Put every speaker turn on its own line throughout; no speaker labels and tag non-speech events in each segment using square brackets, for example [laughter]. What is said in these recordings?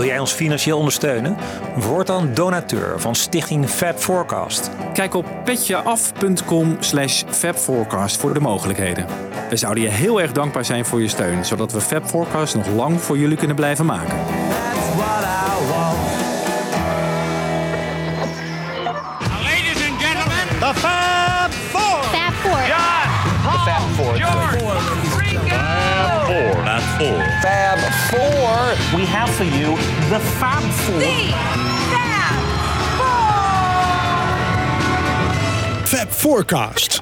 Wil jij ons financieel ondersteunen? Word dan donateur van Stichting Fab Forecast.
Kijk op petjeaf.com slash fabforecast voor de mogelijkheden. We zouden je heel erg dankbaar zijn voor je steun, zodat we Fab Forecast nog lang voor jullie kunnen blijven maken.
Four.
Fab Four.
We have for you the Fab Four.
The Fab Four.
Fab Forecast.
Since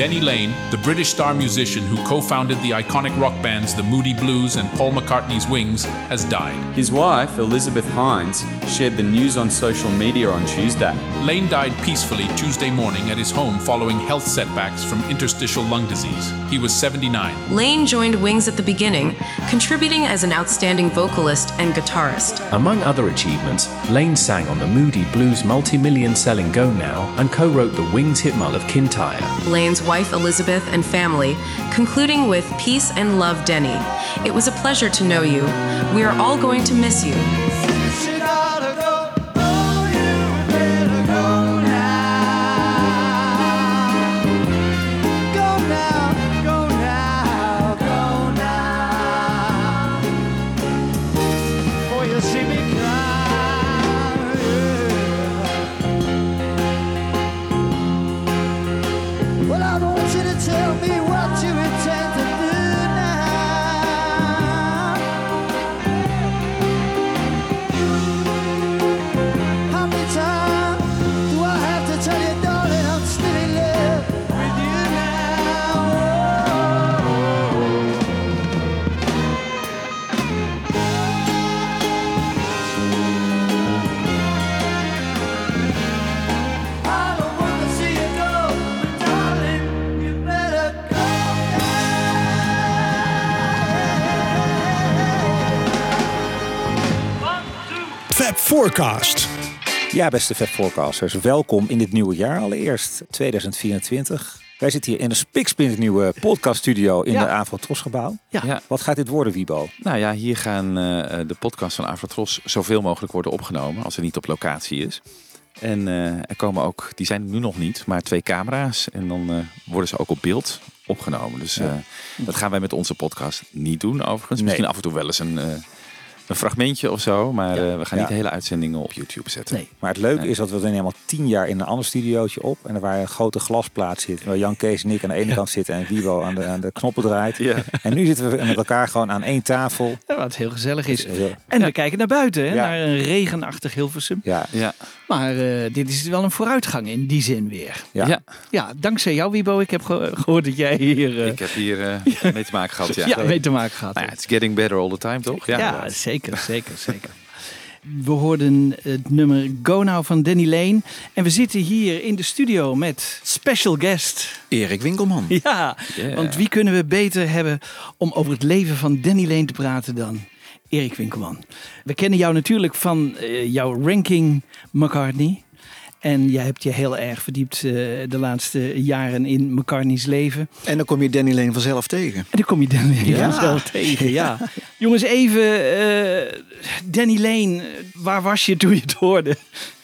Denny Lane, the British star musician who co founded the iconic rock bands The Moody Blues and Paul McCartney's Wings, has died.
His wife, Elizabeth Hines, shared the news on social media on Tuesday.
Lane died peacefully Tuesday morning at his home following health setbacks from interstitial lung disease. He was 79.
Lane joined Wings at the beginning, contributing as an outstanding vocalist and guitarist.
Among other achievements, Lane sang on the Moody Blues multi-million selling Go Now and co-wrote the Wings hitmul of Kintyre.
Lane's wife Elizabeth and family, concluding with Peace and Love Denny. It was a pleasure to know you. We are all going to miss you.
Forecast.
Ja, beste Fab Forecasters, welkom in dit nieuwe jaar allereerst, 2024. Wij zitten hier in een spiksplinternieuwe podcaststudio in
Ja.
de Avro gebouw.
Ja.
Ja.
Wat gaat dit worden, Wiebo?
Nou ja, hier gaan eh, de podcasts van Avrotros zoveel mogelijk worden opgenomen als er niet op locatie is. En eh, er komen ook, die zijn er nu nog niet, maar twee camera's. En dan eh, worden ze ook op beeld opgenomen. Dus eh, dat gaan wij met onze podcast niet doen overigens. Misschien af en toe wel eens een, eh, een fragmentje of zo. Maar
Ja.
eh, we gaan
Ja.
niet de hele uitzendingen op YouTube zetten.
Nee.
Maar het leuke
Nee.
is dat we dan helemaal tien jaar in een ander studiootje op. En er waar een grote glasplaat zit. Waar Jan Kees en ik aan de ene kant zitten en Wibo aan de, aan de knoppen draait.
Ja.
En nu zitten we met elkaar gewoon aan één tafel.
Ja, wat heel gezellig is. En we kijken naar buiten, hè,
Ja.
naar een regenachtig Hilversum.
Ja,
Ja.
Maar eh, dit is wel een vooruitgang in die zin weer.
ja.
Ja.
Ja, dankzij jou, Wibo. Ik heb ge- gehoord dat jij hier eh,
Ik heb hier [laughs] mee te maken gehad. Ja,
ja, mee te maken gehad
Nou ja, it's getting better all the time, toch?
Ja, zeker, zeker, zeker. We hoorden het nummer Go Now van Danny Lane. En we zitten hier in de studio met special guest.
Erik Winkelman. [laughs]
Ja,
Yeah.
want wie kunnen we beter hebben om over het leven van Danny Lane te praten dan Erik Winkelman? We kennen jou natuurlijk van eh, jouw ranking McCartney. En jij hebt je heel erg verdiept eh, de laatste jaren in McCartney's leven.
En dan kom je Danny Lane vanzelf tegen.
En dan kom je Danny Lane
Ja.
vanzelf tegen, [laughs] ja. Jongens, even, eh, Danny Lane, waar was je toen je het hoorde?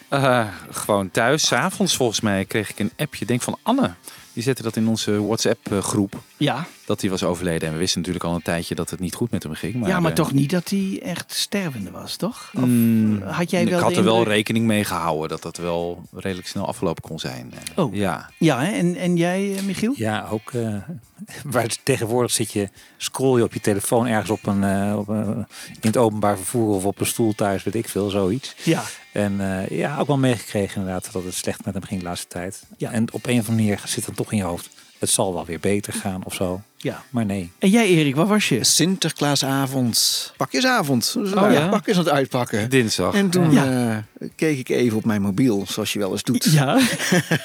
Eh, gewoon thuis, 's avonds volgens mij, kreeg ik een appje, denk van Anne. Die zette dat in onze WhatsApp-groep.
Ja,
Dat hij was overleden. En we wisten natuurlijk al een tijdje dat het niet goed met hem ging. Maar,
ja maar
eh,
toch niet dat hij echt stervende was, toch? Of
mm,
had jij wel
ik had er wel rekening mee gehouden dat dat wel redelijk snel afgelopen kon zijn. Eh,
Oh.
Ja.
Ja, hè? En, en jij, eh, Michiel?
Ja, ook eh, waar tegenwoordig zit je, scroll je op je telefoon ergens op een, eh, op een in het openbaar vervoer of op een stoel thuis, weet ik veel, zoiets.
Ja.
En eh, ja, ook wel meegekregen inderdaad dat het slecht met hem ging de laatste tijd.
Ja.
En op een of andere manier zit dan toch in je hoofd, het zal wel weer beter gaan of zo.
Ja.
Maar nee.
En jij, Erik, waar was je?
Sinterklaasavond, pakjesavond. Dus
Oh, ja?
pakjes aan het uitpakken.
Dinsdag.
En toen
Ja.
eh, keek ik even op mijn mobiel, zoals je wel eens doet.
Ja,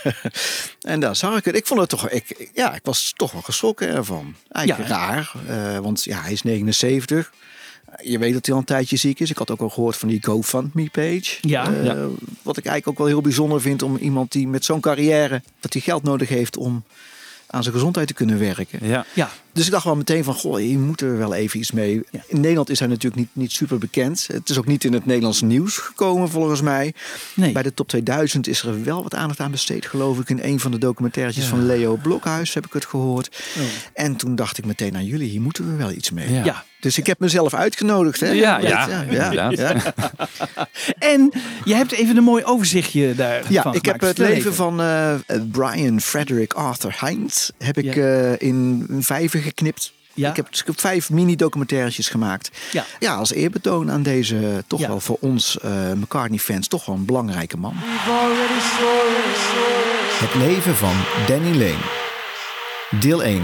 [laughs]
En daar zag ik het. Ik vond het toch, ik, ja, ik was toch wel geschrokken ervan. Eigenlijk
Ja.
raar, eh, want ja, hij is 79. Je weet dat hij al een tijdje ziek is. Ik had ook al gehoord van die GoFundMe-page.
Ja.
Eh,
Ja.
Wat ik eigenlijk ook wel heel bijzonder vind om iemand die met zo'n carrière, dat hij geld nodig heeft om aan zijn gezondheid te kunnen werken.
Ja.
ja.
Dus ik dacht wel meteen van, goh, hier moeten we wel even iets mee.
Ja.
In Nederland is hij natuurlijk niet, niet super bekend. Het is ook niet in het Nederlands nieuws gekomen volgens mij.
Nee.
Bij de top 2000 is er wel wat aandacht aan besteed, geloof ik. In een van de documentaires van Leo Blokhuis heb ik het gehoord. En toen dacht ik meteen aan jullie, hier moeten we wel iets mee.
Ja.
Dus ik heb mezelf uitgenodigd. Hè?
Ja, ja,
ja. [laughs]
En je hebt even een mooi overzichtje daar
Ja, ik heb het leven
even.
van eh, Brian Frederick Arthur Heinz heb ik eh, geknipt.
Ja.
Ik, heb, dus ik heb vijf mini-documentaires gemaakt.
Ja.
ja, als eerbetoon aan deze toch
Ja.
wel voor ons eh, McCartney-fans toch wel een belangrijke man. Het leven van Danny Lane. Deel 1.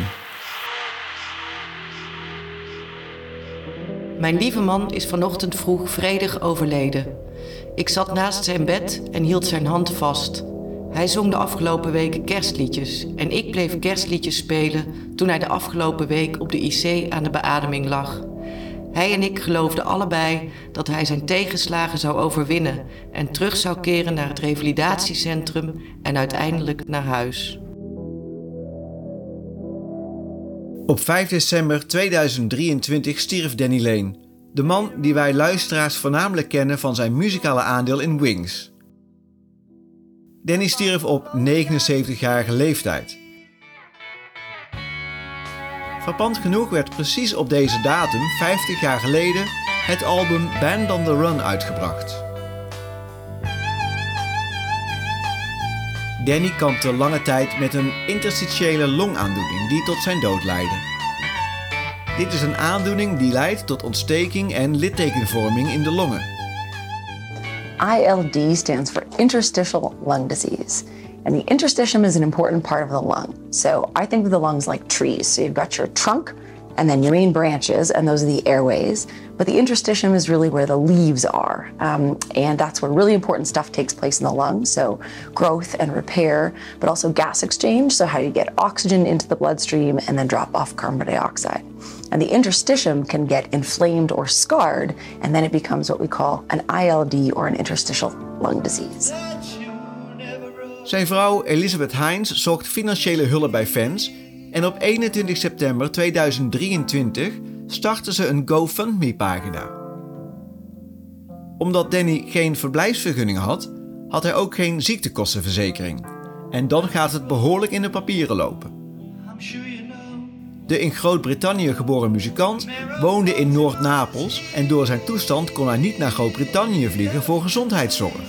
Mijn lieve man is vanochtend vroeg vredig overleden. Ik zat naast zijn bed en hield zijn hand vast. Hij zong de afgelopen weken kerstliedjes en ik bleef kerstliedjes spelen toen hij de afgelopen week op de IC aan de beademing lag. Hij en ik geloofden allebei dat hij zijn tegenslagen zou overwinnen en terug zou keren naar het revalidatiecentrum en uiteindelijk naar huis.
Op 5 december 2023 stierf Danny Lane. De man die wij luisteraars voornamelijk kennen van zijn muzikale aandeel in Wings. Danny stierf op 79-jarige leeftijd. Frappant genoeg werd precies op deze datum, 50 jaar geleden, het album Band on the Run uitgebracht. Danny kampte lange tijd met een interstitiële longaandoening die tot zijn dood leidde. Dit is een aandoening die leidt tot ontsteking en littekenvorming in de longen.
ILD stands for interstitial lung disease. And the interstitium is an important part of the lung. So I think of the lungs like trees. So you've got your trunk and then your main branches, and those are the airways. But the interstitium is really where the leaves are. Um, and that's where really important stuff takes place in the lung. So growth and repair, but also gas exchange. So how you get oxygen into the bloodstream and then drop off carbon dioxide. And the interstitium can get inflamed or scarred, and then it becomes what we call an ILD or an interstitial lung disease.
Zijn vrouw Elizabeth Heinz zocht financiële hulp bij fans en op 21 september 2023 startte ze een GoFundMe-pagina. Omdat Danny geen verblijfsvergunning had, had hij ook geen ziektekostenverzekering. En dan gaat het behoorlijk in de papieren lopen. De in Groot-Brittannië geboren muzikant woonde in Noord-Napels en door zijn toestand kon hij niet naar Groot-Brittannië vliegen voor gezondheidszorg.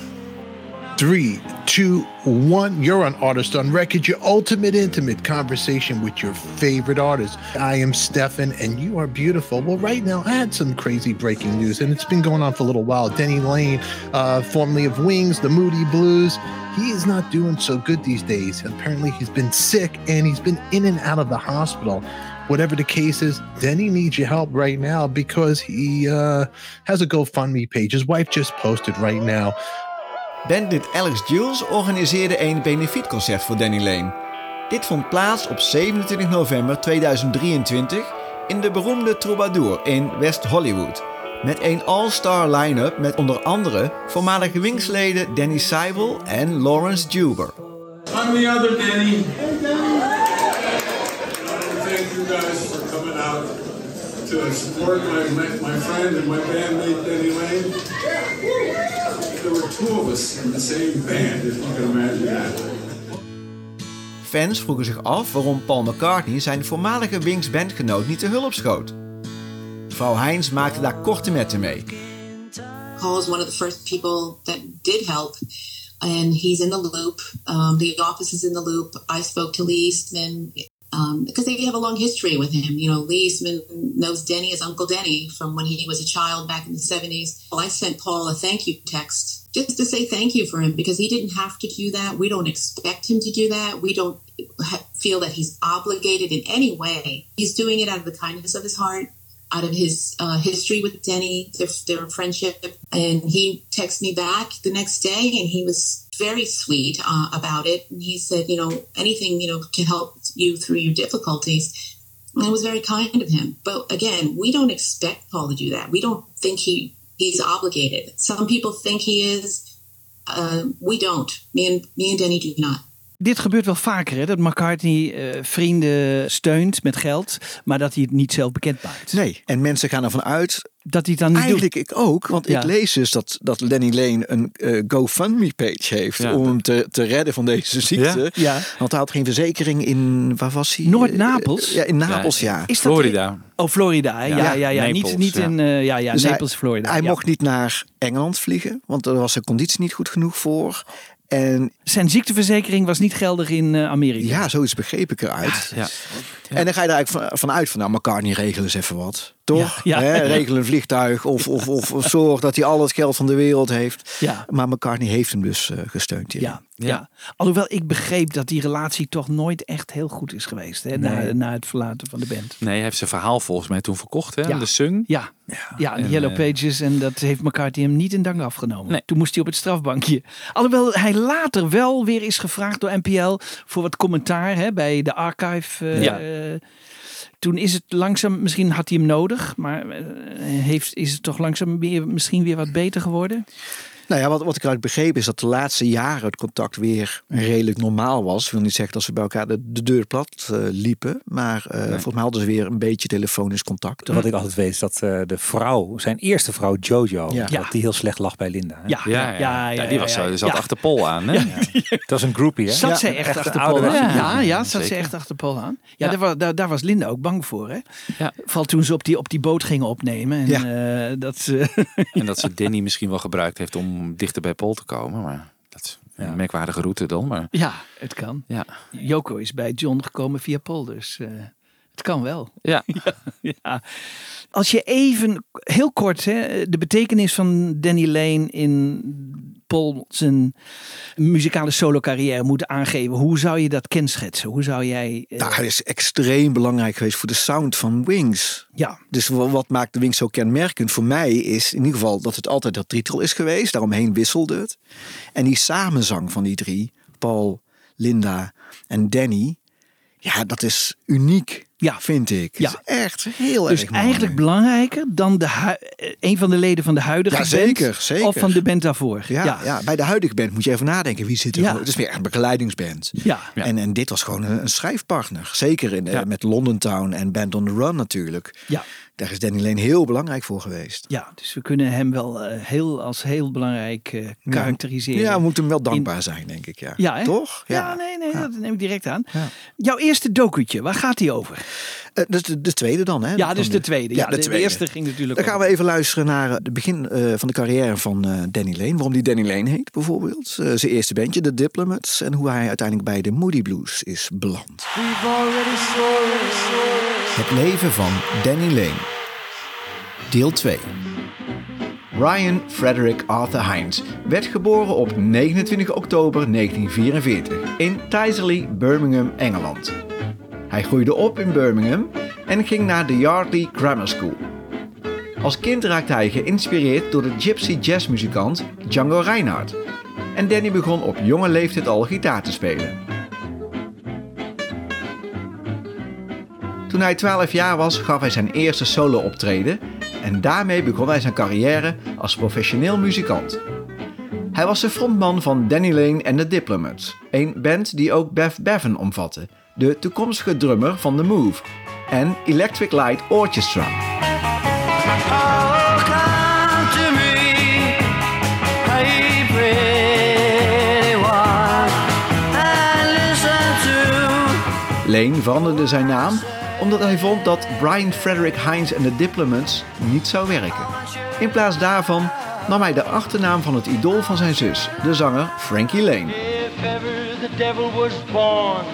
Three, two, one. You're on Artist on Record, your ultimate intimate conversation with your favorite artist. I am Stefan, and you are beautiful. Well, right now, I had some crazy breaking news, and it's been going on for a little while. Denny Lane, uh, formerly of Wings, the Moody Blues, he is not doing so good these days. Apparently, he's been sick and he's been in and out of the hospital. Whatever the case is, Denny needs your help right now because he uh, has a GoFundMe page. His wife just posted right now.
Bandit Alex Jules organiseerde een benefietconcert voor Danny Lane. Dit vond plaats op 27 november 2023 in de beroemde Troubadour in West Hollywood. Met een all-star line-up met onder andere voormalige Wingsleden Danny Seibel en Lawrence Juber.
I'm the other Danny. Guys for coming out to support my, my, my friend and my bandmate Danny Lane. There were two of us in the same band, if you can imagine that.
Fans vroegen zich af waarom Paul McCartney zijn voormalige Wings bandgenoot niet te hulp schoot. Vrouw Heinz maakte daar korte metten mee.
Paul was one of the first people that did help, and he's in the loop. Um, the office is in the loop. I spoke to Lee Eastman because they have a long history with him. You know, Lee Eastman knows Denny as Uncle Denny from when he was a child back in the 70s. Well, I sent Paul a thank you text just to say thank you for him because he didn't have to do that. We don't expect him to do that. We don't feel that he's obligated in any way. He's doing it out of the kindness of his heart out of his uh, history with Denny, their, their friendship. And he texted me back the next day and he was very sweet uh, about it. And he said, you know, anything, you know, to help you through your difficulties. And it was very kind of him. But again, we don't expect Paul to do that. We don't think he he's obligated. Some people think he is. Uh, we don't. Me and, me and Denny do not.
Dit gebeurt wel vaker, hè? dat McCartney eh, vrienden steunt met geld, maar dat hij het niet zelf bekend maakt.
Nee, en mensen gaan ervan uit.
Dat hij het dan niet
Eigenlijk
doet.
ik ook, want
Ja.
ik lees dus dat, dat Lenny Lane een eh, GoFundMe-page heeft
Ja.
om hem te, te redden van deze ziekte.
Ja. Ja.
Want hij had geen verzekering in, waar was hij?
Noord-Napels?
Ja, in Napels, ja.
Is dat Oh, Florida. Ja, ja, ja.
Ja,
Niet,
Naples,
niet
ja.
in eh, ja, ja,
Dus hij-
Naples, Florida.
Hij
ja.
mocht niet naar Engeland vliegen, want daar was zijn conditie niet goed genoeg voor. En
Zijn ziekteverzekering was niet geldig in eh, Amerika.
ja, zoiets begreep ik eruit.
Ja.
En dan ga je daar eigenlijk van, van uit van, nou, McCartney regelen eens even wat. Toch?
Ja, ja.
Hè, regel een vliegtuig of, of, of, of [laughs] zorg dat hij al het geld van de wereld heeft.
Ja.
Maar McCartney heeft hem dus eh, gesteund.
Ja, ja. Alhoewel ik begreep dat die relatie toch nooit echt heel goed is geweest. Hè, na,
Nee.
na het verlaten van de band.
Nee, hij heeft zijn verhaal volgens mij toen verkocht, hè? De Sung.
Ja, ja, de
En,
Yellow
eh,
Pages. En dat heeft McCartney hem niet in dank afgenomen.
Nee.
Toen moest hij op het strafbankje. Alhoewel hij later wel weer is gevraagd door NPL voor wat commentaar hè, bij de archive. eh,
Ja.
toen is het langzaam, misschien had hij hem nodig, maar eh, heeft, is het toch langzaam weer, misschien weer wat beter geworden?
Nou ja, wat, wat ik eruit begreep is dat de laatste jaren het contact weer redelijk normaal was. Ik wil niet zeggen dat ze bij elkaar de, de deur plat eh, liepen. Maar eh, volgens mij hadden ze weer een beetje telefonisch contact.
Wat ik altijd weet is dat eh, de vrouw, zijn eerste vrouw Jojo,
Ja.
dat die heel slecht lag bij Linda. hè?
Ja,
Ja, ja, ja, die was,
ja,
zo- zat
ja.
achter Pol aan. Hè?
Dat was een groupie, hè?
Zat
Ja,
zij echt, achter Paul
ouderwetse
aan? Ja, ja, zat ze echt achter Paul aan. Ja,
Ja.
Daar, was, daar, daar was Linda ook bang voor. Hè?
Ja.
Vooral toen ze op die, op die boot gingen opnemen. En, eh, dat ze,
En dat ze Danny misschien wel gebruikt heeft om dichter bij Pol te komen. Maar dat is een merkwaardige route dan. Maar
ja, het kan.
ja,
Joko is bij John gekomen via Paul, dus eh, het kan wel.
ja. [laughs]
Ja. Als je even, heel kort, hè, de betekenis van Danny Lane in Paul zijn muzikale solo carrière moet aangeven. Hoe zou je dat kenschetsen? Hoe zou jij... eh,
Nou, hij is extreem belangrijk geweest voor de sound van Wings.
ja,
Dus wa- wat maakt de Wings zo kenmerkend voor mij is in ieder geval dat het altijd dat drietal is geweest. Daaromheen wisselde het. En die samenzang van die drie, Paul, Linda en Danny. Ja, dat is uniek,
Ja.
vind ik.
Ja.
Is echt heel
dus
erg mooi.
eigenlijk belangrijker dan de eh, een van de leden van de huidige
Ja,
band.
zeker, zeker.
Of van de band daarvoor.
Ja, ja. bij de huidige band moet je even nadenken. Wie zit er?
Ja.
Het is meer een begeleidingsband.
Ja.
Ja.
En, en dit was gewoon een, een schrijfpartner. Zeker in,
Ja.
met London Town en Band on the Run natuurlijk.
Ja.
Daar is Danny Lane heel belangrijk voor geweest.
Ja, dus we kunnen hem wel eh, heel, als heel belangrijk eh, karakteriseren.
Ja, we moeten hem wel dankbaar zijn, denk ik. Ja,
Ja,
toch?
Ja, nee, nee, dat neem ik direct aan.
Ja.
Jouw eerste docutje, waar gaat die over?
Eh, dus de, de tweede dan, hè?
Ja, dus de tweede. Ja, de, de
tweede.
eerste ging natuurlijk
Dan gaan we even luisteren naar het begin eh, van de carrière van eh, Danny Lane. Waarom die Danny Lane heet, bijvoorbeeld. Eh, zijn eerste bandje, The Diplomats. En hoe hij uiteindelijk bij de Moody Blues is beland.
We've already soared.
Het leven van Danny Lane. Deel 2. Ryan Frederick Arthur Hines werd geboren op 29 oktober 1944 in Tyserley, Birmingham, Engeland. Hij groeide op in Birmingham en ging naar de Yardley Grammar School. Als kind raakte hij geïnspireerd door de gypsy jazzmuzikant Django Reinhardt. En Danny begon op jonge leeftijd al gitaar te spelen. Toen hij 12 jaar was, gaf hij zijn eerste solo-optreden. En daarmee begon hij zijn carrière als professioneel muzikant. Hij was de frontman van Danny Lane en The Diplomats, een band die ook Bev Bevan omvatte, de toekomstige drummer van The Move, en Electric Light Orchestra.
Oh,
Lane veranderde zijn naam omdat hij vond dat Brian Frederick Hines en The Diplomats niet zou werken. In plaats daarvan nam hij de achternaam van het idool van zijn zus, de zanger Frankie Lane.
If ever the devil was born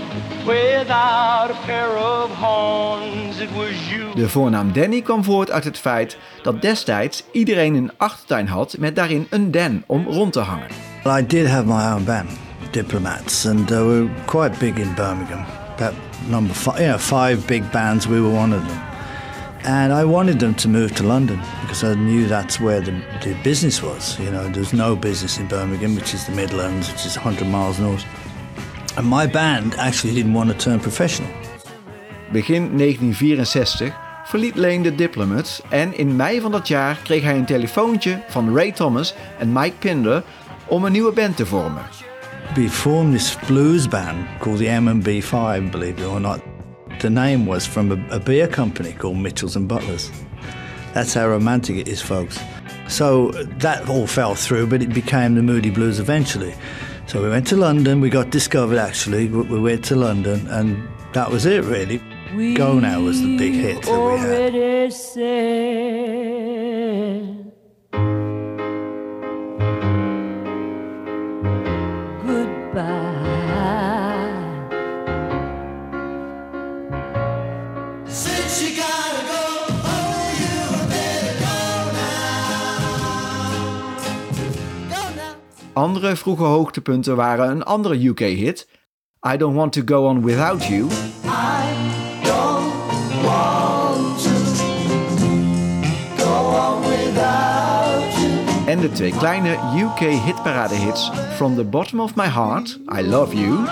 without a pair of horns, it was you.
De voornaam Danny kwam voort uit het feit dat destijds iedereen een achtertuin had met daarin een den om rond te hangen.
Well, I did have my own band, Diplomats, and uh, we were quite big in Birmingham. Number five, know, five big bands, we were one of them. And I wanted them to move to London because I knew that's where the, the business was. You know, there's no business in Birmingham, which is the Midlands, which is 100 miles north. And my band actually didn't want to turn professional.
Begin 1964 verliet Lane de Diplomats en in mei van dat jaar kreeg hij een telefoontje van Ray Thomas en Mike Pinder om een nieuwe band te vormen.
We formed this blues band called the M&B5, believe it or not. The name was from a, a beer company called Mitchells and Butlers. That's how romantic it is, folks. So that all fell through, but it became the Moody Blues eventually. So we went to London. We got discovered actually. We we went to London, and that was it really. Go Now was the big hit that we had.
Andere vroege hoogtepunten waren een andere UK-hit, I Don't Want to Go On Without You,
I don't want to go on without you.
en de twee kleine UK-hitparade-hits From the Bottom of My Heart, I Love You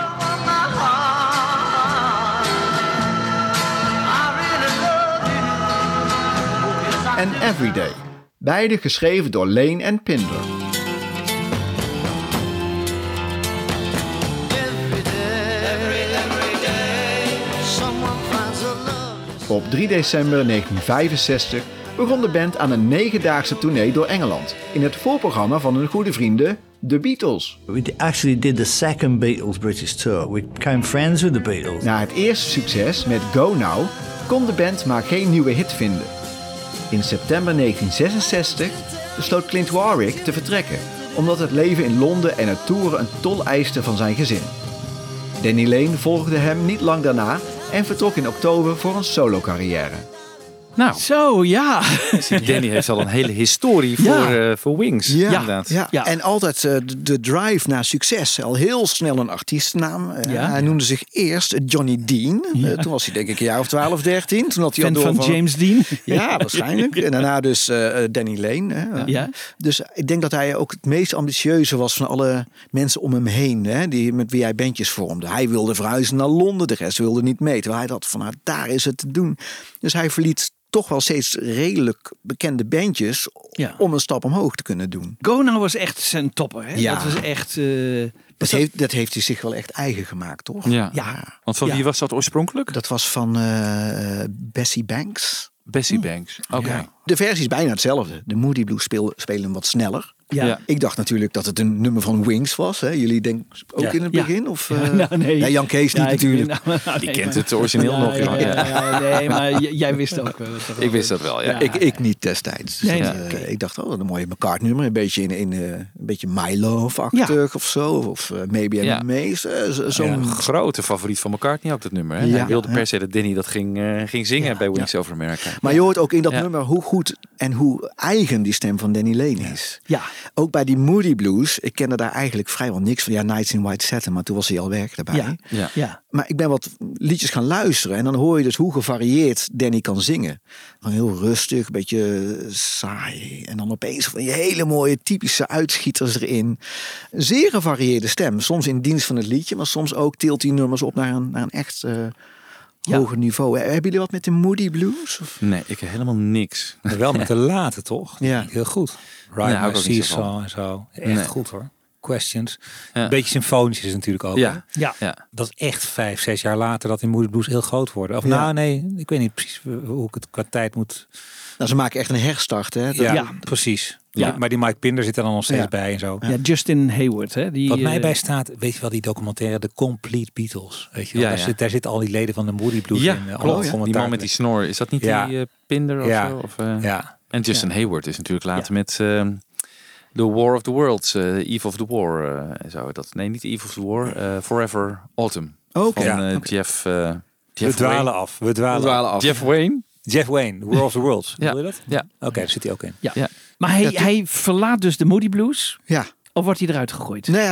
en Everyday, beide geschreven door Lane en Pinder. Op 3 december 1965 begon de band aan een negendaagse tournee door Engeland in het voorprogramma van hun goede vrienden, de Beatles.
We actually did the second Beatles British tour. We became friends with the Beatles.
Na het eerste succes met Go Now kon de band maar geen nieuwe hit vinden. In september 1966 besloot Clint Warwick te vertrekken, omdat het leven in Londen en het toeren een tol eiste van zijn gezin. Danny Lane volgde hem niet lang daarna en vertrok in oktober voor een solo-carrière.
Nou,
Zo, ja.
Danny heeft al een hele historie voor,
Ja.
eh, voor Wings.
Ja,
inderdaad.
ja. en altijd eh, de, drive naar succes. Al heel snel een artiestennaam. Eh,
Ja.
Hij noemde zich eerst Johnny Dean. Toen was hij denk ik een jaar of 12, 13. Toen had hij al door
van James Dean.
Ja, [laughs] waarschijnlijk. En daarna dus eh, Danny Lane. Hè.
Ja.
Dus ik denk dat hij ook het meest ambitieuze was van alle mensen om hem heen. Hè, die, met wie hij bandjes vormde. Hij wilde verhuizen naar Londen. De rest wilde niet mee. Terwijl hij dacht van nou, daar is het te doen. Dus hij verliet toch wel steeds redelijk bekende bandjes
Ja.
om een stap omhoog te kunnen doen.
Go Now was echt zijn topper. Hè?
Ja.
Dat was echt... eh,
Dat heeft, dat heeft hij zich wel echt eigen gemaakt, toch?
Ja.
ja.
Want van
Ja.
wie was dat oorspronkelijk?
Dat was van eh, Bessie Banks.
Bessie Banks. Oké.
Ja. De versie is bijna hetzelfde. De Moody Blues speel- spelen hem wat sneller.
Ja.
Ik dacht natuurlijk dat het een nummer van Wings was. Hè? Jullie denken ook
Ja.
in het
Ja.
begin? Of,
Ja,
eh,
nou, [laughs] nee.
Ja, Jan Kees niet
ik-
natuurlijk. [laughs]
nou, nou,
Die
nee,
kent
maar-
het origineel nog,
Ja,
joh.
ja,
Ja.
ja, nee, [laughs] maar jij wist ook wel. wat er
Ik wist dat wel, ja.
ik, ik niet destijds. Dus
Nee,
dat,
nee,
eh. Ik dacht, oh, wat een mooie McCartney-nummer. Een beetje in, in eh, een beetje My Love-achtig of zo. Of eh, Maybe I'm. Eh, zo-
Zo'n grote favoriet van McCartney ook dat nummer. Hè?
Ja.
Hij wilde per se dat Danny dat ging, eh, ging zingen bij Wings Over America.
Maar je hoort ook in dat
Ja.
nummer hoe goed en hoe eigen die stem van Danny Lane is.
Ja.
Ook bij die Moody Blues, ik kende daar eigenlijk vrijwel niks van. Ja, Nights in White Satin, maar toen was hij al werk daarbij.
Ja.
Ja.
Ja.
Maar ik ben wat liedjes gaan luisteren en dan hoor je dus hoe gevarieerd Danny kan zingen. Gewoon heel rustig, een beetje saai. En dan opeens van die hele mooie typische uitschieters erin. Zeer gevarieerde stem. Soms in dienst van het liedje, maar soms ook tilt die nummers op naar een, naar een echt eh,
Ja.
hoger niveau. Hebben jullie wat met de Moody Blues? Of?
Nee, ik heb helemaal niks. [laughs]
Maar wel met de late, toch?
Ja.
Heel goed.
Niet zo
Seesaw en zo. Echt
Nee.
goed hoor. Questions.
Ja.
Een beetje symfonisch is natuurlijk ook.
Ja.
Ja.
Ja.
Dat is echt vijf, zes jaar later dat die Moody Blues heel groot worden. Of
Ja.
nou nee, ik weet niet precies hoe ik het qua tijd moet...
Nou, ze maken echt een herstart. Hè? Dat-
Ja,
Ja.
precies.
Ja.
Maar, die Mike Pinder zit er dan nog steeds
Ja.
bij en zo.
Ja, Justin Hayward. Hè, die,
Wat mij
eh,
bij staat, weet je wel, die documentaire The Complete Beatles. Weet je wel?
Ja,
daar,
ja.
Zit, daar zitten al die leden van de Moody Blues
Ja,
in. eh,
klopt. Die man met die snor, is dat niet
Ja.
die eh, Pinder of
Ja.
zo? Of, eh,
Ja.
En Justin Hayward is natuurlijk later met ehm, The War of the Worlds, Eve of the War. en zo. Dat, nee, niet Eve of the War, Forever Autumn.
Oké.
Van. Jeff,
We dwalen
Wayne.
af. We dwalen,
We dwalen
af.
af.
Jeff Wayne?
Jeff Wayne, The War of the [laughs] Worlds.
Ja.
Wil je dat?
Ja.
Oké, daar zit hij ook in.
Ja.
Ja.
Maar hij, hij verlaat dus de Moody Blues.
Ja.
Of wordt hij eruit gegooid?
Nee,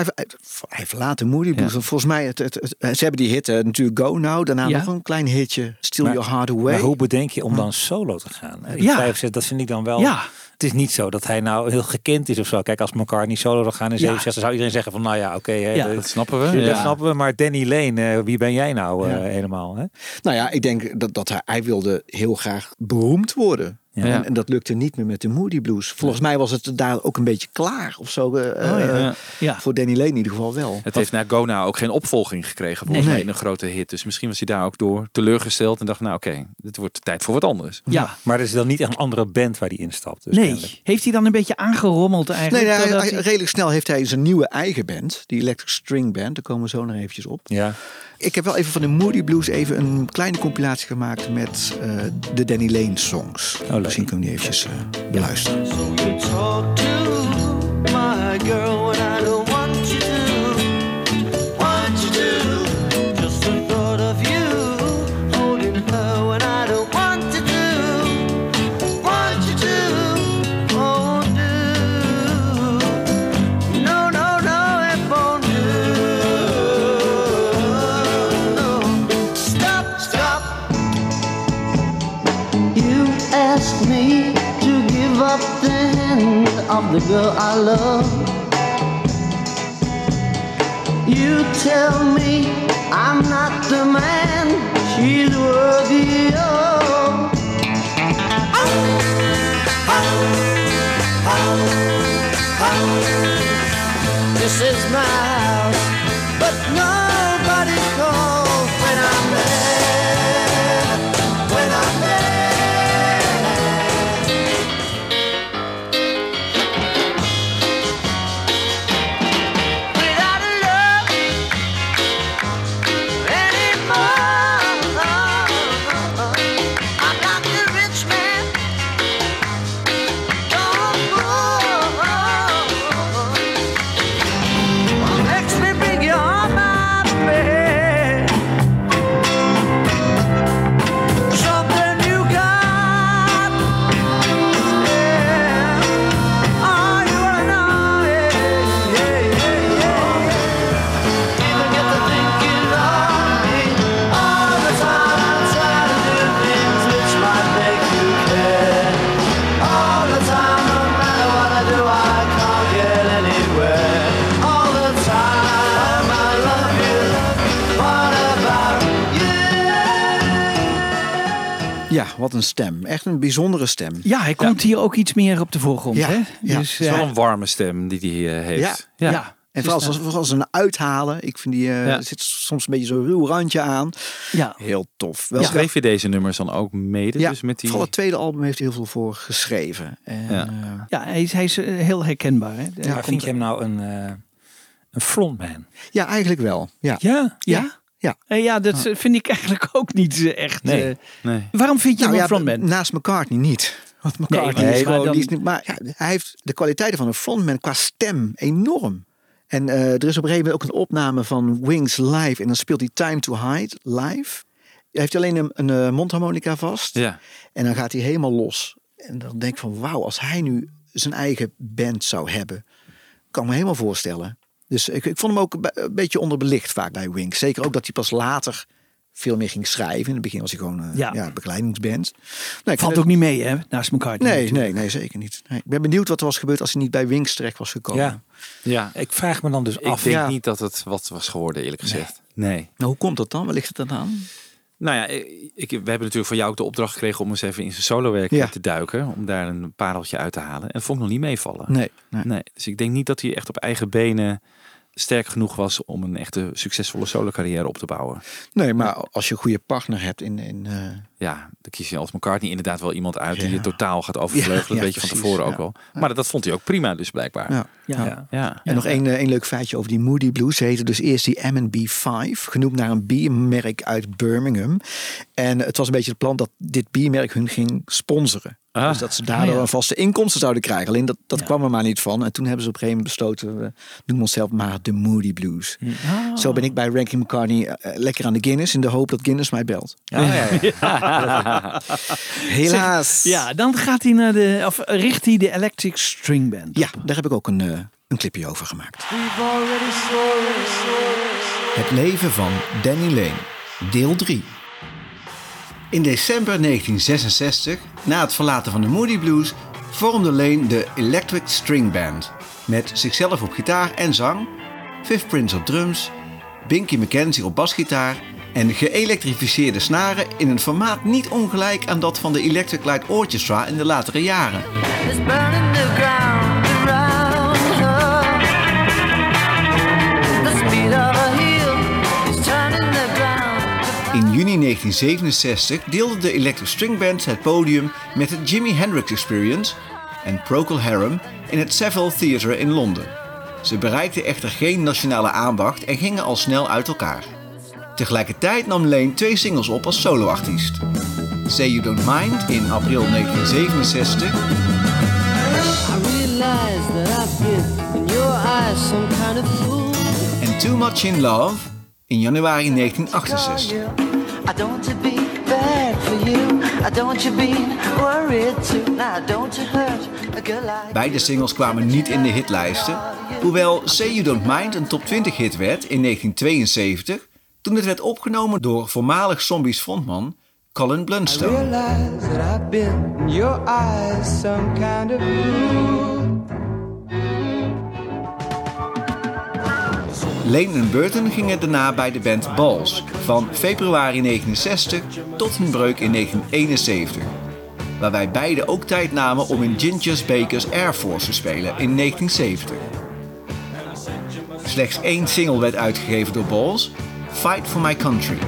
hij, verlaat de Moody Blues.
Ja.
Volgens mij, het, het, het- ze hebben die hit eh, natuurlijk Go Now. Daarna
Ja.
nog een klein hitje, Steal
Maar-
Your Heart Away.
Maar hoe bedenk je om dan solo te gaan? hè? Die
Ja.
65, dat vind ik dan wel...
Ja.
Het is niet zo dat hij nou heel gekend is of zo. Kijk, als McCartney solo zou gaan in
Ja.
67, zou iedereen zeggen van, nou ja, oké,
Ja.
dat,
snappen we.
dat
Ja.
snappen we. Maar Danny Lane, eh, wie ben jij nou eh,
Ja.
helemaal? Hè?
Nou ja, ik denk dat, dat hij, hij wilde heel graag beroemd worden.
Ja.
En, en dat lukte niet meer met de Moody Blues. Volgens mij was het daar ook een beetje klaar of zo. eh,
Oh, ja.
eh,
Ja.
Voor Danny Lane in ieder geval wel.
Het heeft na Gona ook geen opvolging gekregen. Volgens
Nee.
mij een grote hit. Dus misschien was hij daar ook door teleurgesteld. En dacht, nou oké, dit wordt tijd voor wat anders.
Ja.
Maar er is dan niet echt een andere band waar hij instapt. Dus
Nee.
kennelijk.
Heeft hij dan een beetje aangerommeld
Nee,
eigenlijk?
nee, hij-
totdat
hij-
hij-
redelijk snel heeft hij zijn nieuwe eigen band. Die Electric String Band. Daar komen we zo nog eventjes op.
Ja.
Ik heb wel even van de Moody Blues even een kleine compilatie gemaakt met eh, de Danny Lane songs.
leuk.
Misschien kunnen we die eventjes eh, beluisteren.
So of the girl I love. You tell me I'm not the man she's worthy of. This is my
Een stem. Echt een bijzondere stem.
Ja, hij komt hier ook iets meer op de voorgrond.
Ja,
Hè?
ja.
Dus,
Het is wel
eh,
een warme stem die hij eh, heeft.
Ja.
ja.
En vooral als, vooral als een uithalen. Ik vind die eh,
Ja.
zit soms een beetje zo'n ruw randje aan.
Ja.
Heel tof. Wel,
Schreef je deze nummers dan ook mede?
ja,
Dus met die...
vooral het tweede album heeft hij heel veel voor geschreven. En,
Ja.
eh,
Ja, hij is, hij is eh, heel herkenbaar. Hè?
Ja, vind je hem nou een, eh, een frontman?
ja, eigenlijk wel. Ja.
Ja.
Ja?
Ja.
Eh, ja, dat vind ik eigenlijk [laughs] ook niet eh, echt.
Nee.
eh,
Nee.
waarom vind je
Nou
hem
ja,
een frontman?
Naast McCartney niet. Want McCartney
Nee,
is
maar
gewoon...
dan-
die is niet, maar ja, hij heeft de kwaliteiten van een frontman qua stem enorm. En eh, er is op een gegeven moment ook een opname van Wings live. En dan speelt hij Time to Hide live. Hij heeft alleen een, een eh, mondharmonica vast.
Ja.
En dan gaat hij helemaal los. En dan denk ik van wauw, als hij nu zijn eigen band zou hebben. Kan ik me helemaal voorstellen. Dus ik, ik vond hem ook een be- een beetje onderbelicht vaak bij Wings. Zeker ook dat hij pas later veel meer ging schrijven. In het begin was hij gewoon eh,
Ja.
ja. begeleidingsband. Ik vind
Valt
het-
ook niet mee, hè? Naast elkaar.
Nee, nee, nee, zeker niet. Nee. Ik ben benieuwd wat er was gebeurd als hij niet bij Wings terecht was gekomen.
Ja.
Ja.
Ik vraag me dan dus
Ik
af.
denk
Ja.
niet dat het wat was geworden, eerlijk gezegd. Nee.
Nou, hoe komt dat dan? Waar ligt het dan aan?
Nou ja, ik, ik- we hebben natuurlijk van jou ook de opdracht gekregen om eens even in zijn solowerk
Ja.
te duiken. Om daar een pareltje uit te halen. En dat vond ik nog niet meevallen.
Nee, nee.
Nee, dus ik denk niet dat hij echt op eigen benen sterk genoeg was om een echte succesvolle solo carrière op te bouwen.
Nee, maar als je een goede partner hebt in... in eh,
Ja, dan kies je als McCartney inderdaad wel iemand uit die
Ja.
je totaal gaat overvleugelen.
Ja,
dat weet je van tevoren
ja.
ook al. Maar dat, dat vond hij ook prima dus blijkbaar.
ja.
Ja.
Ja. ja.
En nog één, eh, één leuk feitje over die Moody Blues. Ze heten dus eerst die M&B 5, genoemd naar een biermerk uit Birmingham. En het was een beetje het plan dat dit biermerk hun ging sponsoren.
Ah.
Dus dat ze daardoor
Ah, ja.
een vaste inkomsten zouden krijgen. Alleen dat, dat kwam er maar niet van. En toen hebben ze op een gegeven moment besloten, we noemen onszelf maar de Moody Blues.
Ah.
Zo ben ik bij Ranking McCartney eh, lekker aan de Guinness in de hoop dat Guinness mij belt.
Ja, ja, ja. [laughs]
Helaas.
Ja, dan gaat hij naar de, of richt hij de Electric String Band.
Ja, daar heb ik ook een, eh, een clipje over gemaakt.
We've already soared,
Het leven van Danny Lane, deel 3. In december 1966, na het verlaten van de Moody Blues, vormde Lane de Electric String Band. Met zichzelf op gitaar en zang, Viv Prince op drums, Binky McKenzie op basgitaar en geëlektrificeerde snaren in een formaat niet ongelijk aan dat van de Electric Light Orchestra in de latere jaren. In juni 1967 deelde de Electric String Band het podium met het Jimi Hendrix Experience en Procol Harum in het Savile Theatre in Londen. Ze bereikten echter geen nationale aandacht en gingen al snel uit elkaar. Tegelijkertijd nam Lane twee singles op als soloartiest. Say You Don't Mind in april 1967
I realize that I've been in your eyes some kind of fool.
en Too Much in Love in januari 1968.
I don't want to be bad for you. I don't want you being worried too. Now don't you hurt a girl like
Beide singles kwamen niet in de hitlijsten, hoewel Say You Don't Mind een top 20 hit werd in 1972 toen het werd opgenomen door voormalig Zombies frontman Colin Blunstone. Lane en Burton gingen daarna bij de band Balls van februari 1960 tot hun breuk in 1971. Waarbij beide ook tijd namen om in Ginger's Baker's Air Force te spelen in 1970. Slechts één single werd uitgegeven door Balls, Fight for My Country.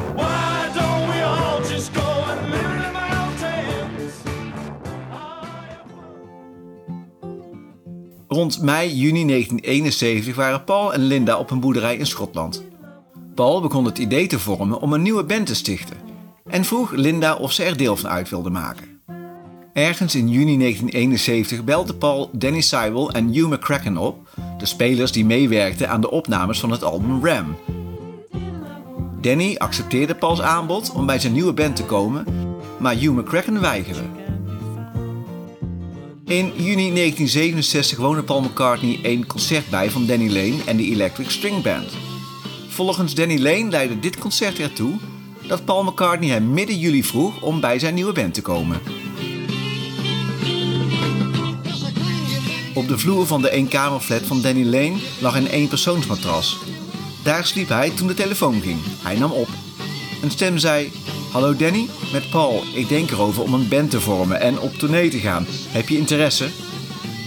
Rond mei, juni 1971 waren Paul en Linda op een boerderij in Schotland. Paul begon het idee te vormen om een nieuwe band te stichten en vroeg Linda of ze er deel van uit wilde maken. Ergens in juni 1971 belde Paul Danny Sywell en Hugh McCracken op, de spelers die meewerkten aan de opnames van het album Ram. Danny accepteerde Pauls aanbod om bij zijn nieuwe band te komen, maar Hugh McCracken weigerde. In juni 1967 woonde Paul McCartney een concert bij van Danny Lane en de Electric String Band. Volgens Danny Lane leidde dit concert ertoe dat Paul McCartney hem midden juli vroeg om bij zijn nieuwe band te komen. Op de vloer van de eenkamerflat van Danny Lane lag een eenpersoonsmatras. Daar sliep hij toen de telefoon ging. Hij nam op. Een stem zei: Hallo Danny, met Paul. Ik denk erover om een band te vormen en op tournee te gaan. Heb je interesse?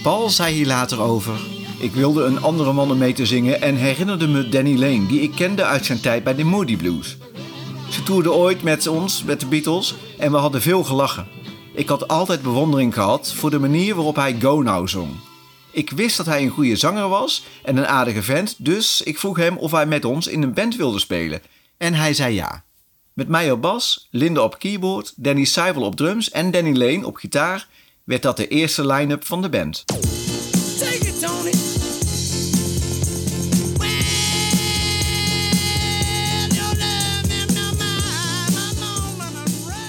Paul zei hier later over: Ik wilde een andere man mee te zingen en herinnerde me Danny Lane, die ik kende uit zijn tijd bij de Moody Blues. Ze toerde ooit met ons, met de Beatles, en we hadden veel gelachen. Ik had altijd bewondering gehad voor de manier waarop hij Go Now zong. Ik wist dat hij een goede zanger was en een aardige vent, dus ik vroeg hem of hij met ons in een band wilde spelen. En hij zei ja. Met mij op bas, Linde op keyboard, Danny Seibel op drums en Danny Lane op gitaar werd dat de eerste line-up van de band.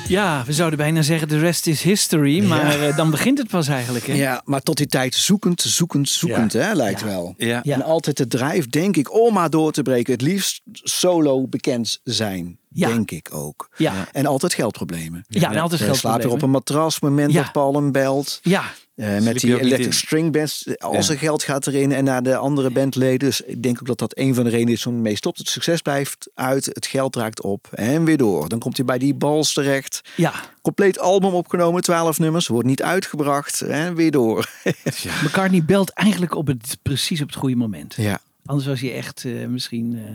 Ja, we zouden bijna zeggen de rest is history. Maar eh, dan begint het pas eigenlijk. Hè?
Ja, maar tot die tijd zoekend, zoekend, zoekend, hè, lijkt wel.
Ja.
En altijd de drijf, denk ik, om maar door te breken. Het liefst solo bekend zijn,
Ja.
denk ik ook.
Ja.
En altijd geldproblemen.
Ja, en altijd
Eh, Slaap weer
geldproblemen.
op een matras, moment
Ja.
dat Paul hem belt.
Ja.
Eh, met die electric
in?
string bands, als
Ja.
er geld gaat erin en naar de andere bandleden. Dus ik denk ook dat dat een van de redenen is om mee stopt. Het succes blijft uit, het geld raakt op en weer door. Dan komt hij bij die bals terecht.
Ja.
Compleet album opgenomen, 12 nummers, wordt niet uitgebracht en weer door. [laughs]
McCartney belt eigenlijk op het, precies op het goede moment.
Ja.
Anders was hij echt eh, misschien eh,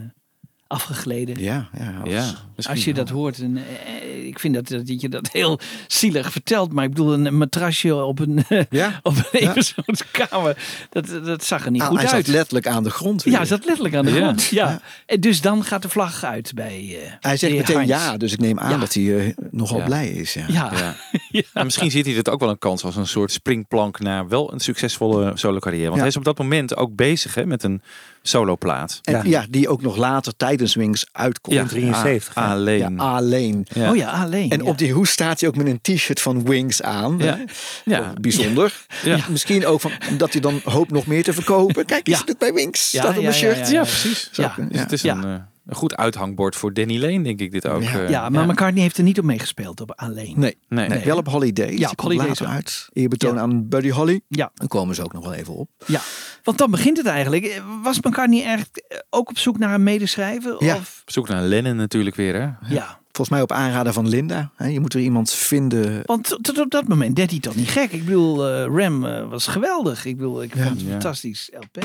afgegleden.
Ja, ja, als-
Ja,
Als je dat hoort. En, eh, ik vind dat, dat je dat heel zielig vertelt. Maar ik bedoel, een matrasje op een, [laughs]
Ja.
op een
Ja.
eenpersoonskamer. Dat, dat zag er niet
Ah,
goed
hij
uit.
zat letterlijk aan de grond. weer.
ja, hij zat letterlijk aan de
Ja.
grond. Ja. En Dus dan gaat de vlag uit bij eh
Hij zegt meteen
Heinz.
ja, dus ik neem aan
Ja.
dat hij eh, nogal
Ja.
blij is. Ja.
Ja.
Ja. [laughs] Misschien ziet hij dit ook wel een kans als een soort springplank naar wel een succesvolle solo carrière. Want
Ja.
hij is op dat moment ook bezig hè, met een soloplaat.
En, ja. die ook nog later tijdens Wings uitkomt.
Ja, 73,
A-
ja.
alleen. Ja, alleen.
Ja.
Oh ja, alleen.
En op die hoes staat hij ook met een t-shirt van Wings aan.
Ja. Ja.
Bijzonder.
Ja.
Misschien ook van, dat hij dan hoopt nog meer te verkopen. Kijk, is
Ja.
het bij Wings?
Ja,
staat op
ja,
mijn
ja,
shirt.
ja, ja.
precies.
Ja.
Dus het is
Ja.
een, eh, een goed uithangbord voor Danny Lane, denk ik dit ook.
Ja.
eh.
Ja, maar McCartney heeft er niet op meegespeeld op alleen.
Nee,
Nee.
nee, wel op Holidays.
Ja,
Ja,
op wel.
uit. Eerbetoon
Ja.
aan Buddy Holly.
Ja.
Dan komen ze ook nog wel even op.
Ja, want dan begint het eigenlijk. Was McCartney eigenlijk eh, ook op zoek naar een medeschrijver?
Ja.
Of?
Op zoek naar Lennon natuurlijk weer, hè?
Ja.
Volgens mij op aanraden van Linda. Hè, Je moet er iemand vinden.
Want tot- op dat moment deed hij toch niet gek. Ik bedoel, eh, Ram eh, was geweldig. Ik bedoel, ik vond het een
Ja.
fantastisch LP.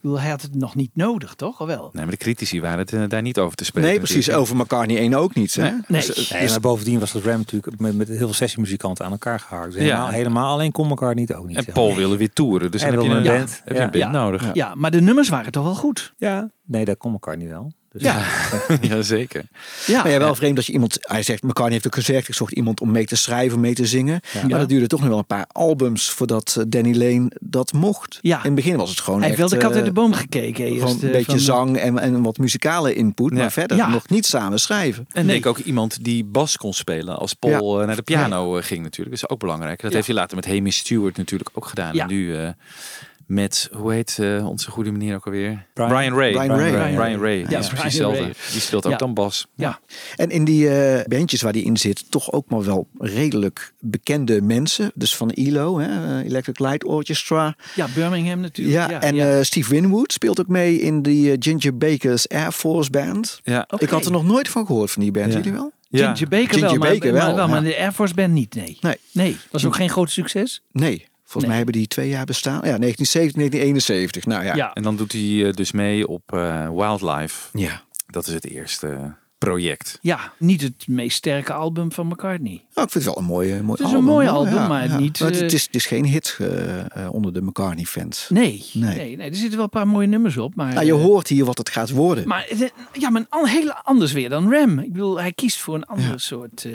Ik bedoel, hij had het nog niet nodig, toch? Of wel?
Nee, maar de critici waren het eh, daar niet over te spreken.
Nee, precies.
natuurlijk.
Over McCartney 1 ook niet. Hè?
Nee.
Dus,
Nee, maar bovendien was dat Ram natuurlijk met, met heel veel sessiemuzikanten aan elkaar gehaakt. Dus
Ja.
helemaal, helemaal alleen kon elkaar niet ook niet.
En Paul wilde weer toeren, dus
En
dan heb je een band, heb je een band
Ja.
nodig.
Ja, maar de nummers waren toch wel goed?
Ja, nee, daar kon elkaar niet wel. Dus
Ja. [laughs]
ja, zeker.
Ja.
Maar ja, wel vreemd dat je iemand... Hij zegt, McCartney heeft ook gezegd... ik zocht iemand om mee te schrijven, mee te zingen. Maar dat duurde toch nog wel een paar albums... voordat eh, Danny Lane dat mocht.
Ja.
In het begin was het gewoon
Hij
echt...
heeft wel de kat
eh,
uit de boom gekeken. Eerst,
Gewoon een
eh,
beetje
van,
zang en, en wat muzikale input.
Ja.
Maar verder
Ja.
nog niet samen schrijven.
En
Nee.
denk ook iemand die bas kon spelen als Paul naar de piano ging natuurlijk. Dat is ook belangrijk. Dat
Ja.
heeft hij later met Hamish Stewart natuurlijk ook gedaan.
Ja.
En nu eh, met, hoe heet eh, onze goede meneer ook alweer?
Brian-
Brian, Ray.
Brian Ray.
Brian Ray. Ja,
Ja,
is
Brian
precies hetzelfde. Die speelt ook
Ja.
dan bas.
Ja.
En in die eh, bandjes waar die in zit... toch ook maar wel redelijk bekende mensen. Dus van ELO, hè, eh, Electric Light Orchestra.
ja, Birmingham natuurlijk.
Ja, en eh, Steve Winwood speelt ook mee in die Ginger Baker's Air Force Band.
Ja.
Oké.
Ik had er nog nooit van gehoord van die band.
Ja.
Jullie wel?
Ja.
Ginger Baker
Ginger
wel, maar,
Baker
maar,
wel,
wel, maar de Air Force Band niet, nee.
Nee.
Nee, was ook geen groot succes?
Nee. Volgens mij hebben die twee jaar bestaan. Ja, 1970, 1971. Nou ja.
Ja.
En dan doet hij eh, dus mee op eh, Wildlife.
Ja.
Dat is het eerste project.
Ja, niet het meest sterke album van McCartney.
Nou, ik vind het wel een mooie, mooi
Het is een
album.
mooi album,
Ja,
maar
ja.
niet,
het,
eh,
het is, het is geen hit eh, eh, onder de McCartney-fans.
Nee,
Nee.
nee. nee, er zitten wel een paar mooie nummers op. Maar,
Nou, je hoort hier wat het gaat worden.
maar, ja, maar een heel anders weer dan Ram. Ik bedoel, hij kiest voor een ander soort... eh,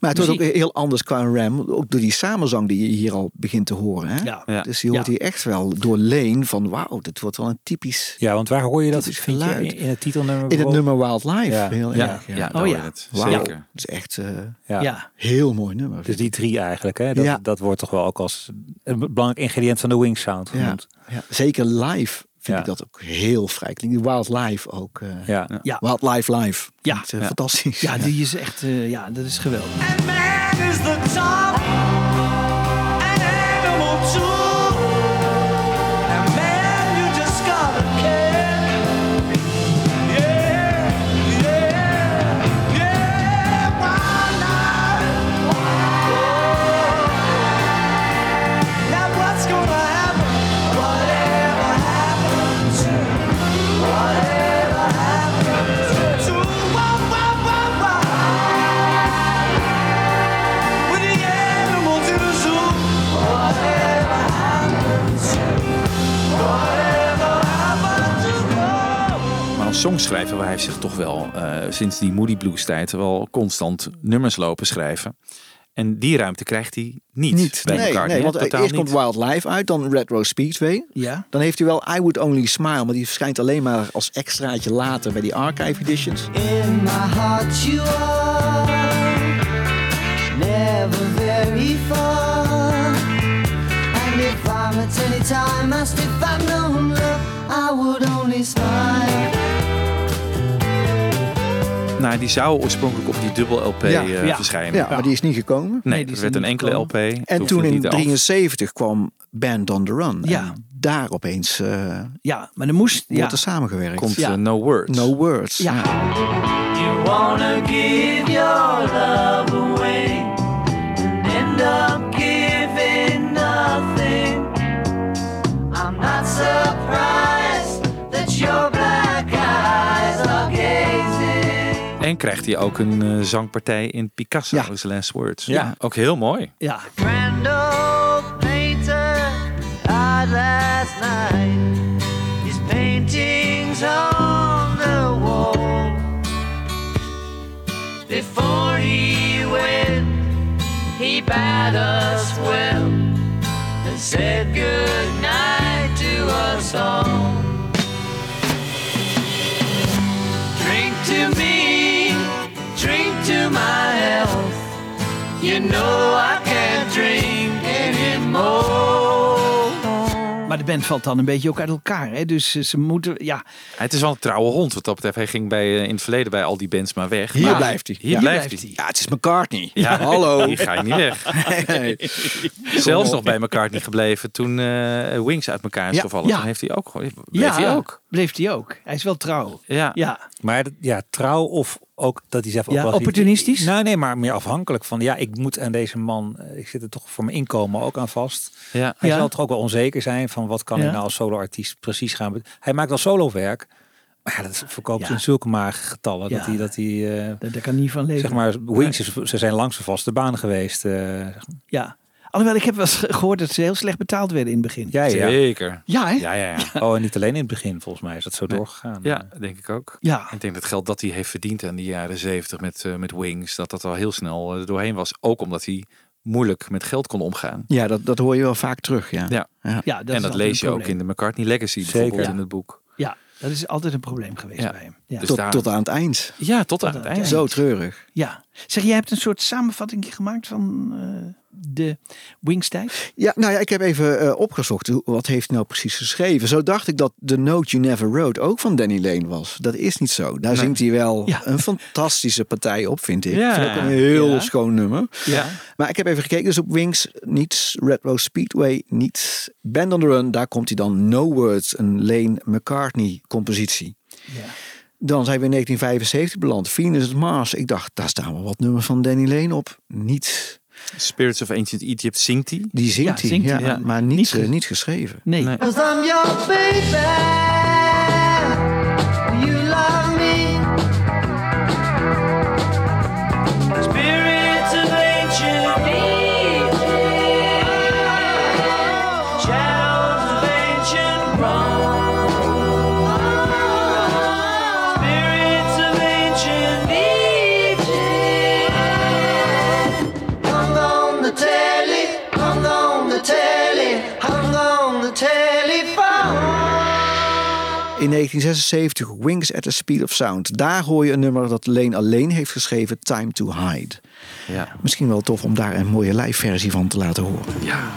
Maar het wordt ook heel anders qua Ram. Ook door die samenzang die je hier al begint te horen. Hè?
Ja.
Ja.
Dus je hoort
Ja.
hier echt wel door Leen van wauw, dit wordt wel een typisch...
Ja, want waar hoor je dat? Je
geluid.
in, het titelnummer?
In het nummer Wildlife.
Ja.
Heel
Ja,
erg.
ja,
Ja.
Oh ja.
het. Zeker.
Dat is echt eh
Ja.
ja.
heel mooi nummer.
Dus die drie eigenlijk, hè? Dat,
Ja.
dat wordt toch wel ook als een belangrijk ingrediënt van de Wings Sound
ja.
genoemd.
Ja. Zeker live vind
Ja.
ik dat ook heel vrij klinken. Die Wildlife ook. eh
Ja.
Ja.
Wildlife live.
Ja.
Klinkt, eh,
Ja.
Fantastisch.
Ja, die is echt... eh, ja, dat is geweldig.
Songschrijver, waar hij heeft zich toch wel eh, sinds die Moody Blues tijd wel constant nummers lopen schrijven. En die ruimte krijgt hij niet,
Niet.
bij
nee,
elkaar.
nee, want eh, eerst komt Wild Life uit, dan Retro Speedway.
Ja.
Dan heeft hij wel I Would Only Smile, maar die verschijnt alleen maar als extraatje later bij die archive editions.
In my heart you are never very far. And if I'm at any time asked if I've known love, I would only smile.
Nou, die zou oorspronkelijk op die dubbel LP
Ja,
eh,
ja.
verschijnen.
Ja, maar die is niet gekomen.
Nee, er werd een enkele LP.
En toen in 73 kwam Band on the Run.
Ja.
En daar opeens eh
Ja, maar er moest...
wordt
Ja.
er samengewerkt.
Komt
Ja.
eh, No Words.
No Words.
Ja.
You wanna give your love away
En krijgt hij ook een eh, zangpartij in Picasso's Last Words.
Ja.
Ook heel mooi.
Ja.
Old painter died last night. His paintings on the wall. Before he went, he bade us well and said good night to us all. My health. You know I can't drink anymore.
Maar de band valt dan een beetje ook uit elkaar. Hè? Dus ze moeten... Ja,
Het is wel een trouwe hond wat dat betreft. Hij ging bij, eh, in het verleden bij al die bands maar weg.
Hier
Maar
blijft hij.
Hier
Ja.
blijft
blijft
hij.
Ja, het is McCartney.
Ja, [laughs]
Hallo.
Hier ga je niet weg. [laughs]
Nee.
Zelfs nog bij McCartney gebleven toen eh, Wings uit elkaar is
Ja.
gevallen.
Ja.
Toen heeft hij ook. Bleef
ja,
hij ook.
bleef hij ook. Hij is wel trouw.
Ja.
Ja.
Maar dat- ja, trouw of ook dat hij zelf ook
Ja,
wel...
opportunistisch?
Nou, nee, maar meer afhankelijk van... Ja, ik moet aan deze man... Ik zit er toch voor mijn inkomen ook aan vast.
Ja.
Hij
Ja.
zal toch ook wel onzeker zijn van wat kan
Ja.
ik nou als soloartiest precies gaan... Hij maakt wel solowerk. Maar ja, dat verkoopt in zulke magere getallen. Dat hij... Dat hij
Daar, daar kan niet van leven.
zeg maar, Wings, ze zijn langs de vaste baan geweest. eh.
Ja. Alhoewel, ik heb wel eens gehoord dat ze heel slecht betaald werden in het begin.
ja, ja.
Zeker.
Ja, hè?
Ja, ja, ja.
Oh, en niet alleen in het begin, volgens mij is dat zo doorgegaan.
Ja, denk ik ook.
Ja.
Ik denk dat het geld dat hij heeft verdiend aan die jaren zeventig met, eh, met Wings, dat dat al heel snel eh, doorheen was. Ook omdat hij moeilijk met geld kon omgaan.
Ja, dat, dat hoor je wel vaak terug. Ja.
Ja.
Ja.
Dat
en dat lees je ook in de McCartney Legacy
Zeker.
bijvoorbeeld
Ja.
in het boek.
Ja, dat is altijd een probleem geweest
Ja.
bij hem. Ja.
Dus
Tot,
daar-
tot aan het eind.
Ja, tot aan het eind.
Zo treurig.
ja. Zeg, jij hebt een soort samenvatting gemaakt van eh, de Wings-tijd?
Ja, nou ja, ik heb even eh, opgezocht. hoe- Wat heeft hij nou precies geschreven? Zo dacht ik dat The Note You Never Wrote ook van Danny Lane was. Dat is niet zo. Daar
Nee.
zingt hij wel
Ja.
een fantastische partij op, vind ik.
Ja.
Vind een heel
Ja.
schoon nummer.
Ja.
Maar ik heb even gekeken. Dus op Wings, niet Retro Speedway, niet Band on the Run. Daar komt hij dan No Words, een Lane McCartney compositie.
Ja.
Dan zijn we in 1975 beland. Venus Mars. Ik dacht, daar staan wel wat nummers van Danny Lane op. Niet.
Spirits of Ancient Egypt zingt hij.
Die zingt
Ja,
hij,
zingt
ja,
ja.
maar niet,
Niet
eh,
ge-
niet geschreven.
Nee.
Nee.
In 1976 Wings at the Speed of Sound. Daar hoor je een nummer dat Lane alleen heeft geschreven, Time to Hide.
Ja.
Misschien wel tof om daar een mooie live versie van te laten horen.
ja.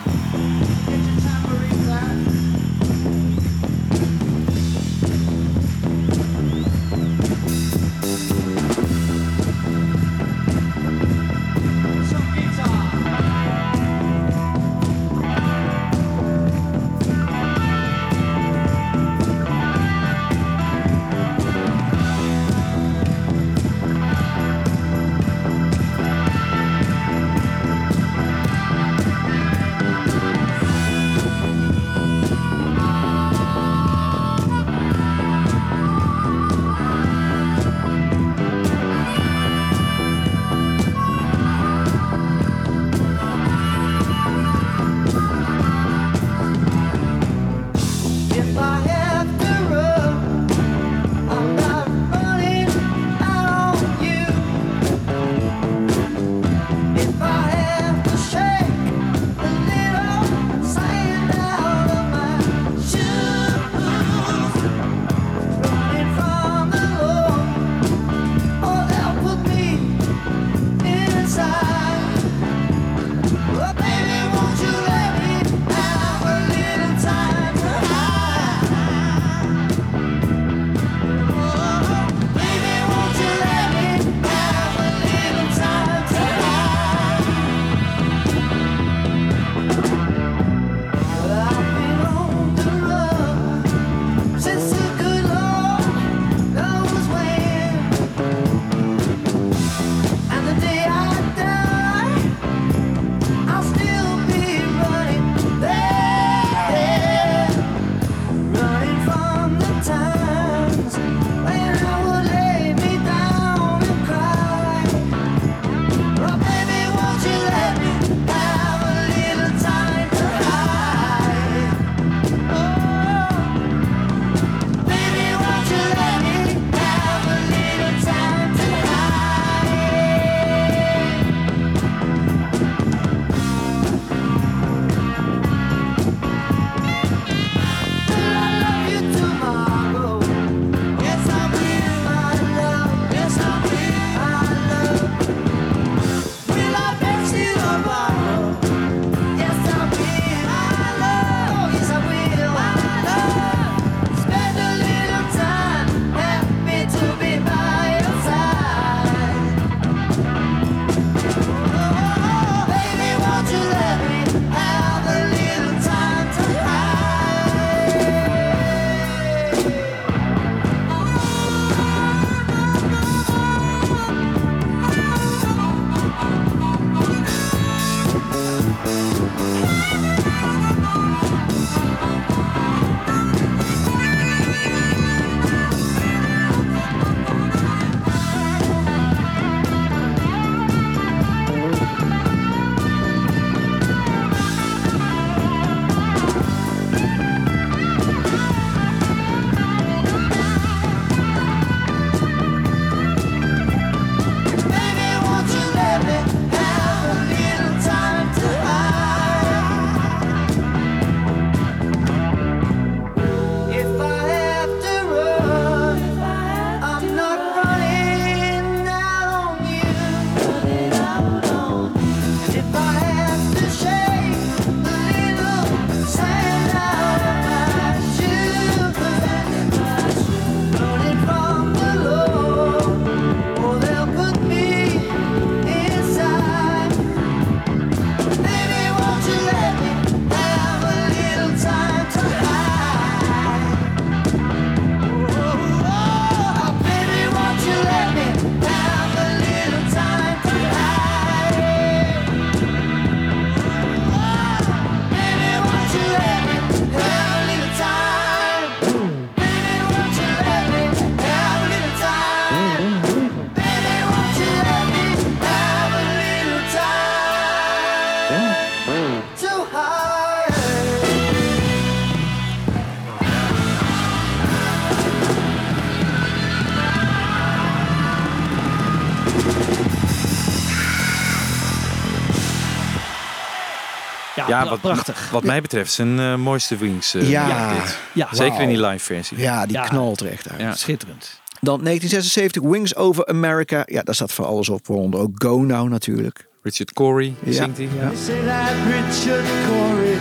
Ja,
wat,
prachtig.
Wat mij betreft zijn eh, mooiste Wings. eh,
Ja. Ja.
Zeker in die live versie.
Ja, die
Ja.
knalt er echt uit.
Ja.
Schitterend.
Dan 1976, Wings Over America. Ja, daar staat voor alles op. Waaronder ook Go Now natuurlijk.
Richard Corey
Ja.
zingt hij.
Ja.
They say that Richard Corey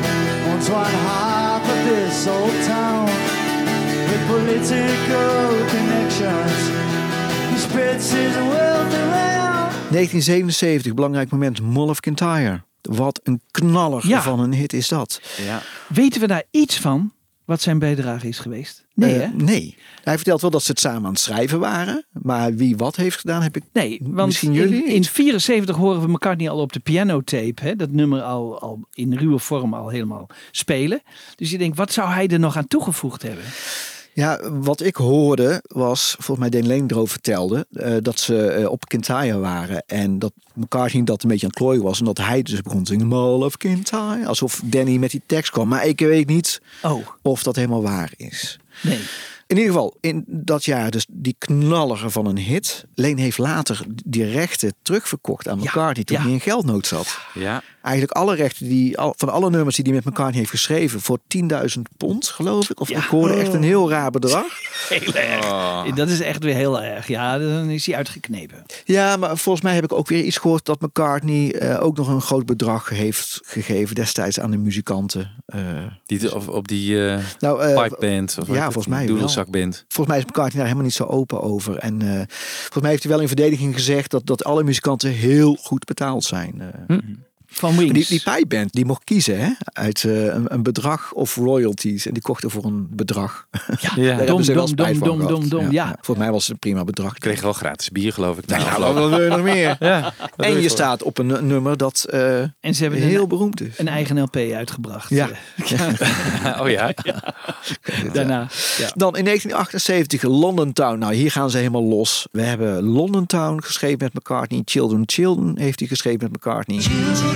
once one half of this old town with political connections. He spreads his wealth around.
1977, belangrijk moment. Mall of Kintyre. Wat een knaller
Ja.
van een hit is dat.
Ja.
Weten we daar iets van wat zijn bijdrage is geweest? Nee,
Eh,
hè?
nee. Hij vertelt wel dat ze het samen aan het schrijven waren. Maar wie wat heeft gedaan, heb ik
Nee, want
misschien jullie.
in, in 74 horen we McCartney al op de pianotape, hè, dat nummer al, al in ruwe vorm al helemaal spelen. Dus je denkt, wat zou hij er nog aan toegevoegd hebben?
Ja, wat ik hoorde was, volgens mij Dane Lane erover vertelde, eh, dat ze eh, op Kintyre waren. En dat McCartney dat een beetje aan het klooien was. En dat hij dus begon te zingen, Mall of Kintyre. Alsof Danny met die tekst kwam. Maar ik weet niet
Oh.
of dat helemaal waar is.
Nee.
In ieder geval, in dat jaar dus die knallige van een hit. Lane heeft later die rechten terugverkocht aan McCartney toen
ja.
hij in geldnood zat.
Ja.
Eigenlijk alle rechten die, al, van alle nummers die hij met McCartney heeft geschreven voor 10.000 pond, geloof ik. Of ik hoorde echt een heel raar bedrag. [laughs]
Heel erg. Dat is echt weer heel erg. Ja, dan is hij uitgeknepen.
Ja, maar volgens mij heb ik ook weer iets gehoord dat McCartney eh, ook nog een groot bedrag heeft gegeven destijds aan de muzikanten. eh.
Die de- op, op die eh
Nou, eh,
pipeband. Of
ja, volgens mij wel.
Doedelzakband.
Volgens mij is McCartney daar helemaal niet zo open over. En eh, volgens mij heeft hij wel in verdediging gezegd dat, dat alle muzikanten heel goed betaald zijn. eh.
Van Wings.
Die, die pijband die mocht kiezen hè, uit eh, een, een bedrag of royalties. En die kochten voor een bedrag. Ja, [laughs]
Ja.
Dom,
hebben ze wel
dom, dom, dom, dom, dom, ja.
Volgens mij was het een prima bedrag.
Ik kreeg wel gratis bier, geloof ik.
Nou,
Nou,
wat wil je nog meer?
Ja,
en je
voor?
staat op een nummer dat eh,
En ze hebben
heel
een,
beroemd is.
een eigen LP uitgebracht.
Ja. [laughs] [laughs]
Oh ja?
Daarna. Ja.
Dan in 1978 London Town. Nou, hier gaan ze helemaal los. We hebben London Town geschreven met McCartney. Children, Children heeft hij geschreven met McCartney.
Children,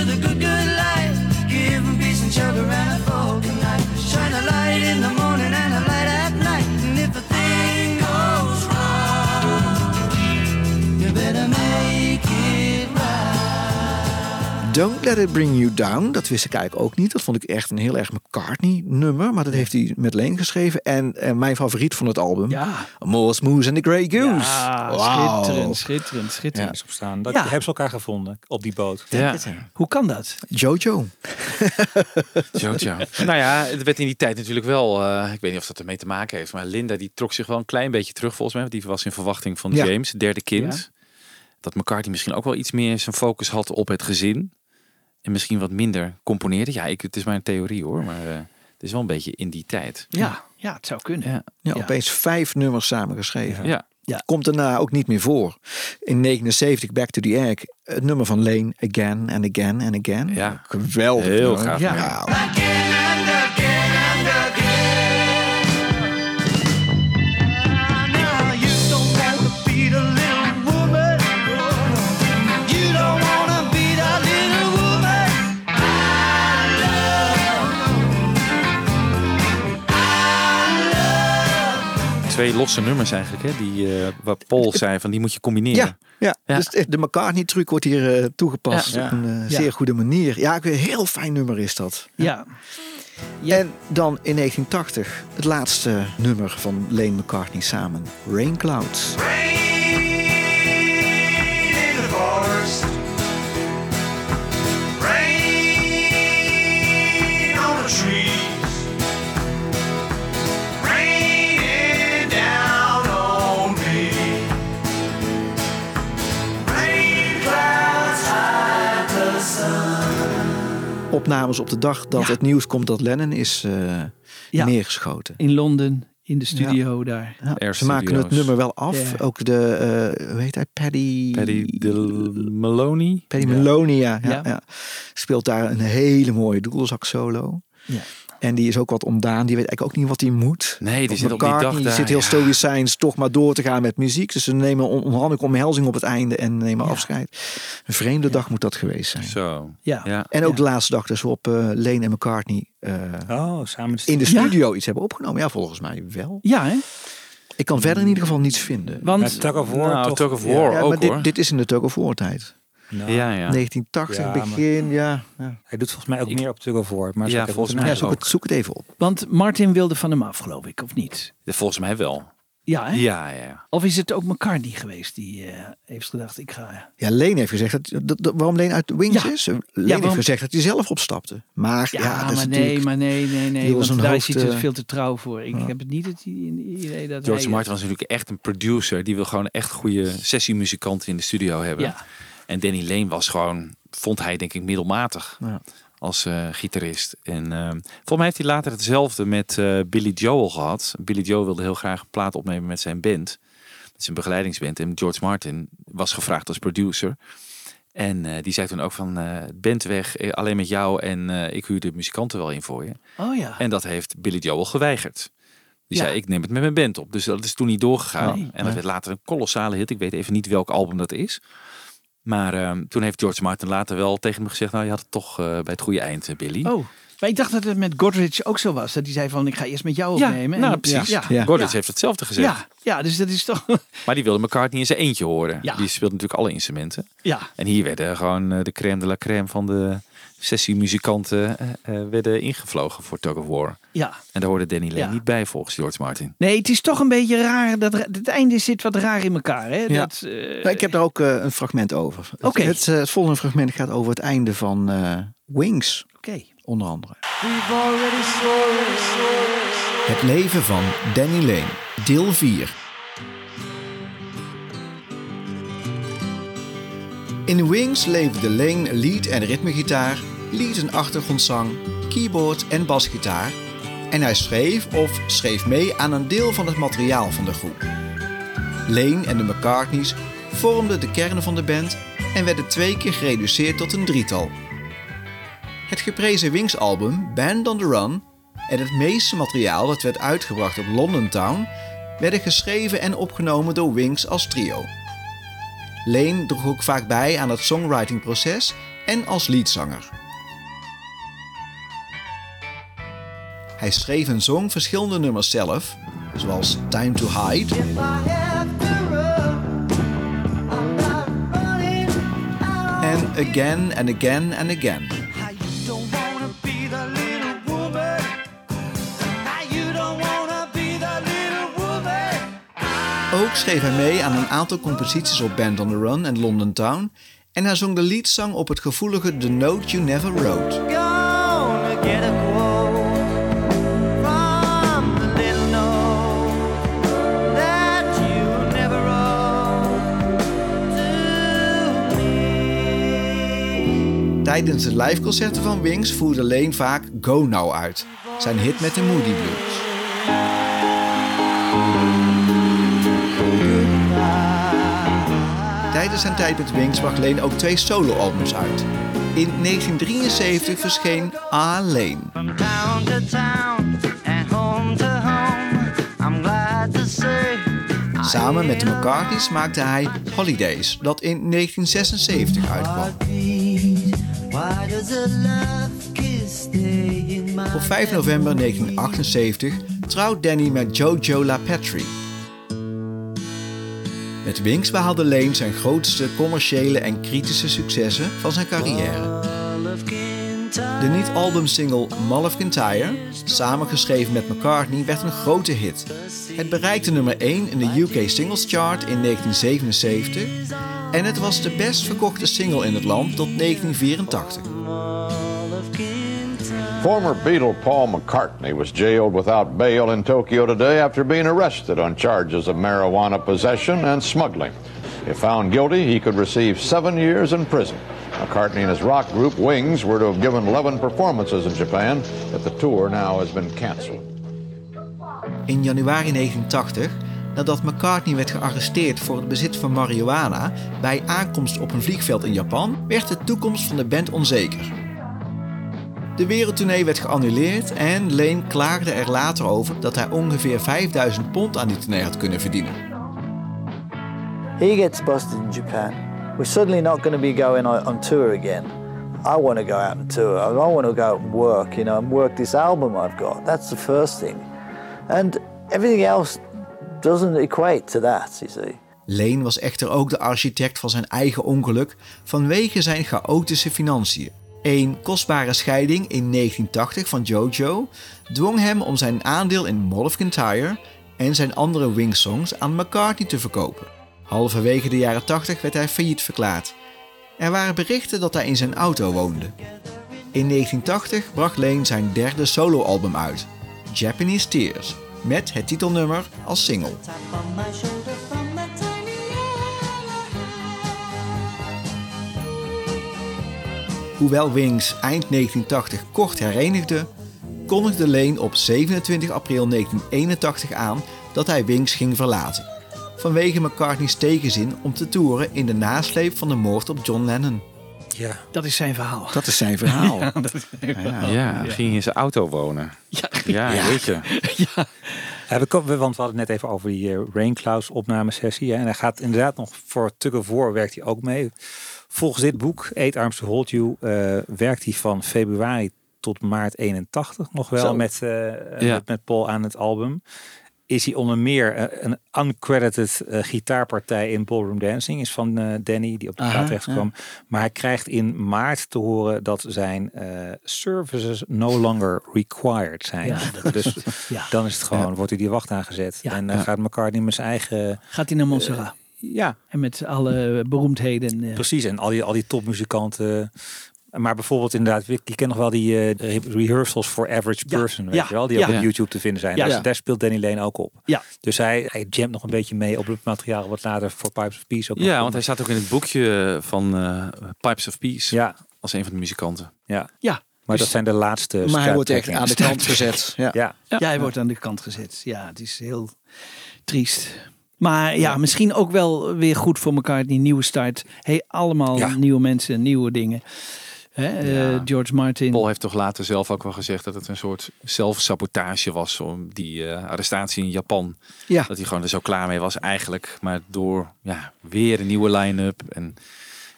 Don't Let It Bring You Down. Dat wist ik eigenlijk ook niet. Dat vond ik echt een heel erg McCartney nummer. Maar dat heeft hij met Leen geschreven. En eh, mijn favoriet van het album.
Ja.
More Smooth and the Grey Goose.
Ja,
Wauw.
schitterend, schitterend, schitterend.
is op staan. Dat
Ja.
hebben ze elkaar gevonden op die boot.
Ja.
Hoe kan dat?
Jojo.
Jojo. [laughs] nou ja, het werd in die tijd natuurlijk wel, eh, ik weet niet of dat ermee te maken heeft, maar Linda die trok zich wel een klein beetje terug volgens mij. Want die was in verwachting van
Ja.
James, het derde kind. Dat McCartney misschien ook wel iets meer zijn focus had op het gezin. En misschien wat minder componeerde. Ja, ik, het is maar een theorie hoor, maar eh, het is wel een beetje in die tijd.
Ja, ja het zou kunnen.
Ja.
Ja, opeens vijf nummers samengeschreven.
Ja.
Ja.
Komt daarna ook niet meer voor. In 79 Back to the Egg. Het nummer van Lane Again and Again and Again.
Ja.
Geweldig.
Heel
nummer.
gaaf.
Ja.
Twee losse nummers eigenlijk, hè, die, eh waar Paul zei van die moet je combineren.
Ja, ja.
Ja.
Dus de McCartney-truc wordt hier eh, toegepast
Ja.
op een eh,
Ja.
zeer goede manier. Ja, een heel fijn nummer is dat.
Ja.
En dan in 1980 het laatste nummer van Lane McCartney samen. Rain Clouds.
in the forest.
Opnames op de dag dat het nieuws komt dat Lennon is eh,
Ja.
neergeschoten.
In Londen, in de studio daar.
Ja, ze maken het nummer wel af.
Ja.
Ook de, eh hoe heet hij? Paddy...
Paddy de Maloney.
Paddy Maloney, ja, ja,
Ja.
ja. Speelt daar een hele mooie doedelzak solo.
Ja.
En die is ook wat ontdaan. Die weet eigenlijk ook niet wat hij moet.
Nee, die zit op die dag daar.
zit heel
ja.
stoïcijns toch maar door te gaan met muziek. Dus ze nemen een onhandige omhelzing op het einde en nemen afscheid. Een vreemde dag moet dat geweest zijn.
Zo.
Ja.
Ja.
En ook
Ja.
de laatste dag dus waarop eh Lane en McCartney eh,
Oh, samen
in de
Ja.
studio iets hebben opgenomen. Ja, volgens mij wel.
Ja, hè?
Ik kan verder in ieder geval niets vinden.
Want
Ja, Tug of War
Nou,
toch?
Tug of. War
ja,
ook
maar dit,
hoor.
dit is in de Tug of War tijd.
Nou,
ja, ja.
1980
Ja, maar-
begin, ja. ja.
Hij doet volgens mij ook meer op Tug of War. Maar
Ja, volgens mij
Ja, zoek, het, zoek het even op.
Want Martin wilde van hem af, geloof ik, of niet?
Volgens mij wel.
Ja, hè?
Ja, ja, ja.
Of is het ook McCartney geweest die eh, heeft gedacht, ik ga...
Ja, Leen heeft gezegd dat, dat, dat- waarom Leen uit de Wings
Ja.
is. Leen
waarom-
heeft gezegd dat hij zelf opstapte. Maar ja,
Ja,
dat is
maar
natuurlijk-
nee, maar nee, nee, nee. Want daar
hoofd,
is hij
eh,
veel te trouw voor. Ik heb het niet het idee dat
George
hij...
Martin was natuurlijk echt een producer. Die wil gewoon echt goede sessiemuzikanten in de studio hebben.
Ja.
En Danny Lane was gewoon, vond hij denk ik middelmatig
Ja.
als eh, gitarist. En eh, volgens mij heeft hij later hetzelfde met eh, Billy Joel gehad. Billy Joel wilde heel graag een plaat opnemen met zijn band. Met zijn begeleidingsband. En George Martin was gevraagd als producer. En die zei toen ook van, band weg, alleen met jou en ik huur de muzikanten wel in voor je.
Oh ja.
En dat heeft Billy Joel geweigerd. Die
Ja.
zei, ik neem het met mijn band op. Dus dat is toen niet doorgegaan.
Nee.
en dat
Nee.
werd later een kolossale hit. Ik weet even niet welk album dat is. Maar ehm, toen heeft George Martin later wel tegen me gezegd... nou, je had het toch eh, bij het goede eind, eh, Billy.
Oh, maar ik dacht dat het met Godrich ook zo was. Dat hij zei van, ik ga eerst met jou
Ja,
opnemen.
nou
En-
precies.
Ja, ja.
heeft hetzelfde gezegd.
Ja, ja, dus dat is toch... [laughs]
Maar die wilde McCartney in zijn eentje horen.
Ja.
Die speelt natuurlijk alle instrumenten.
Ja.
En hier werden gewoon eh, de crème de la crème van de sessiemuzikanten eh, eh, werden ingevlogen voor Tug of War.
Ja.
En daar hoorde Danny Lane
Ja.
niet bij volgens George Martin.
Nee, het is toch een beetje raar. Dat, het einde zit wat raar in elkaar. Hè?
Ja.
Dat, eh,
Nou, ik heb daar ook een fragment over. Het-
Oké.
Het, het volgende fragment gaat over het einde van eh, Wings.
Oké.
Onder andere.
We've already soared.
Het leven van Danny Lane, deel 4. In Wings leverde Lane lead en ritmegitaar, lead en achtergrondzang, keyboard en basgitaar en hij schreef of schreef mee aan een deel van het materiaal van de groep. Lane en de McCartneys vormden de kern van de band en werden twee keer gereduceerd tot een drietal. Het geprezen Wings-album Band on the Run en het meeste materiaal dat werd uitgebracht op London Town werden geschreven en opgenomen door Wings als trio. Lane droeg ook vaak bij aan het songwritingproces en als leadzanger. Hij schreef en zong verschillende nummers zelf, zoals Time to Hide en Again and Again and Again. Ook schreef hij mee aan een aantal composities op Band on the Run en London Town en hij zong de leadzang op het gevoelige The Note You Never Wrote. Tijdens de liveconcerten van Wings voerde Lane vaak Go Now uit, zijn hit met de Moody Blues. Tijdens zijn tijd met Wings bracht Lane ook twee soloalbums uit. In 1973 verscheen A Lane.
From town to town and home to home. I'm glad to say
Samen met de McCartneys maakte hij Holidays, dat in 1976 uitkwam. Op 5 november 1978 trouwt Danny met Jojo LaPetrie. Met Wings behaalde Lane zijn grootste commerciële en kritische successen van zijn carrière. De niet-albumsingle Mull of Kintyre, samengeschreven met McCartney, werd een grote hit. Het bereikte nummer 1 in de UK Singles Chart in 1977 en het was de best verkochte single in het land tot 1984.
Former Beatle Paul McCartney was jailed without bail in Tokyo today after being arrested on charges of marijuana possession and smuggling. If found guilty, he could receive seven years in prison. McCartney and his rock group Wings were to have given 11 performances in Japan, but the tour now has been canceled.
In januari 1980, nadat McCartney werd gearresteerd voor het bezit van marihuana bij aankomst op een vliegveld in Japan, werd de toekomst van de band onzeker. De wereldtournee werd geannuleerd en Lane klaagde er later over dat hij ongeveer 5000 pond aan die tournee had kunnen verdienen.
He gets busted in Japan. We're suddenly not going to be going on, tour again. I want to go out and tour. I want to go out and work, you know, and work this album I've got. That's the first thing. And everything else doesn't equate to that, you see.
Lane was echter ook de architect van zijn eigen ongeluk vanwege zijn chaotische financiën. Een kostbare scheiding in 1980 van Jojo dwong hem om zijn aandeel in Mull of Kintyre en zijn andere Wings-songs aan McCartney te verkopen. Halverwege de jaren 80 werd hij failliet verklaard. Er waren berichten dat hij in zijn auto woonde. In 1980 bracht Lane zijn derde soloalbum uit, Japanese Tears, met het titelnummer als single. Hoewel Wings eind 1980 kort herenigde, kondigde Lane op 27 april 1981 aan dat hij Wings ging verlaten. Vanwege McCartney's tegenzin om te toeren in de nasleep van de moord op John Lennon.
Ja.
Dat is zijn verhaal.
Dat is zijn verhaal. [laughs]
Ja, dat is zijn verhaal.
Ja, ging in zijn auto wonen.
Ja,
ja, weet je. [laughs]
Ja, we, komen- want we hadden het net even over die eh, Rain Clouds opnamesessie. Hè, en hij gaat inderdaad nog voor Tug of War werkt hij ook mee. Volgens dit boek, Eight Arms to Hold You, eh, werkt hij van februari tot maart 81 nog wel met,
Ja.
met, met Paul aan het album. Is hij onder meer een uncredited gitaarpartij in Ballroom Dancing. Is van Danny, die op de plaat terecht kwam. Maar hij krijgt in maart te horen dat zijn services no longer required zijn.
Ja, dat is-
dus dan is het gewoon, wordt hij die wacht aangezet. En gaat McCartney met zijn eigen...
Gaat hij naar Montserrat?
Ja.
En met alle beroemdheden. eh,
Precies, en al die, al die topmuzikanten. Maar bijvoorbeeld inderdaad, je kent nog wel die eh, re- rehearsals for average
Ja,
person, weet
ja,
je wel, die
ja.
ook op
Ja.
YouTube te vinden zijn.
Ja.
Daar,
Ja.
daar speelt Danny Lane ook op.
Ja.
Dus hij, hij jamt nog een beetje mee op het materiaal wat later voor Pipes of Peace ook
Ja,
komt.
want hij staat ook in het boekje van eh, Pipes of Peace.
Ja.
Als een van de muzikanten.
Ja.
Ja.
Maar
Dus-
dat zijn de laatste
Maar hij wordt echt aan de kant gezet. Ja. [laughs]
Ja.
Ja, hij wordt aan de kant gezet. Ja, het is heel triest. Maar ja, misschien ook wel weer goed voor elkaar. Die nieuwe start. Hey, allemaal nieuwe mensen, nieuwe dingen. Hè, eh. George Martin.
Paul heeft toch later zelf ook wel gezegd dat het een soort zelfsabotage was. Om die eh, arrestatie in Japan.
Ja.
Dat hij gewoon er zo klaar mee was eigenlijk. Maar door ja, weer een nieuwe line-up. En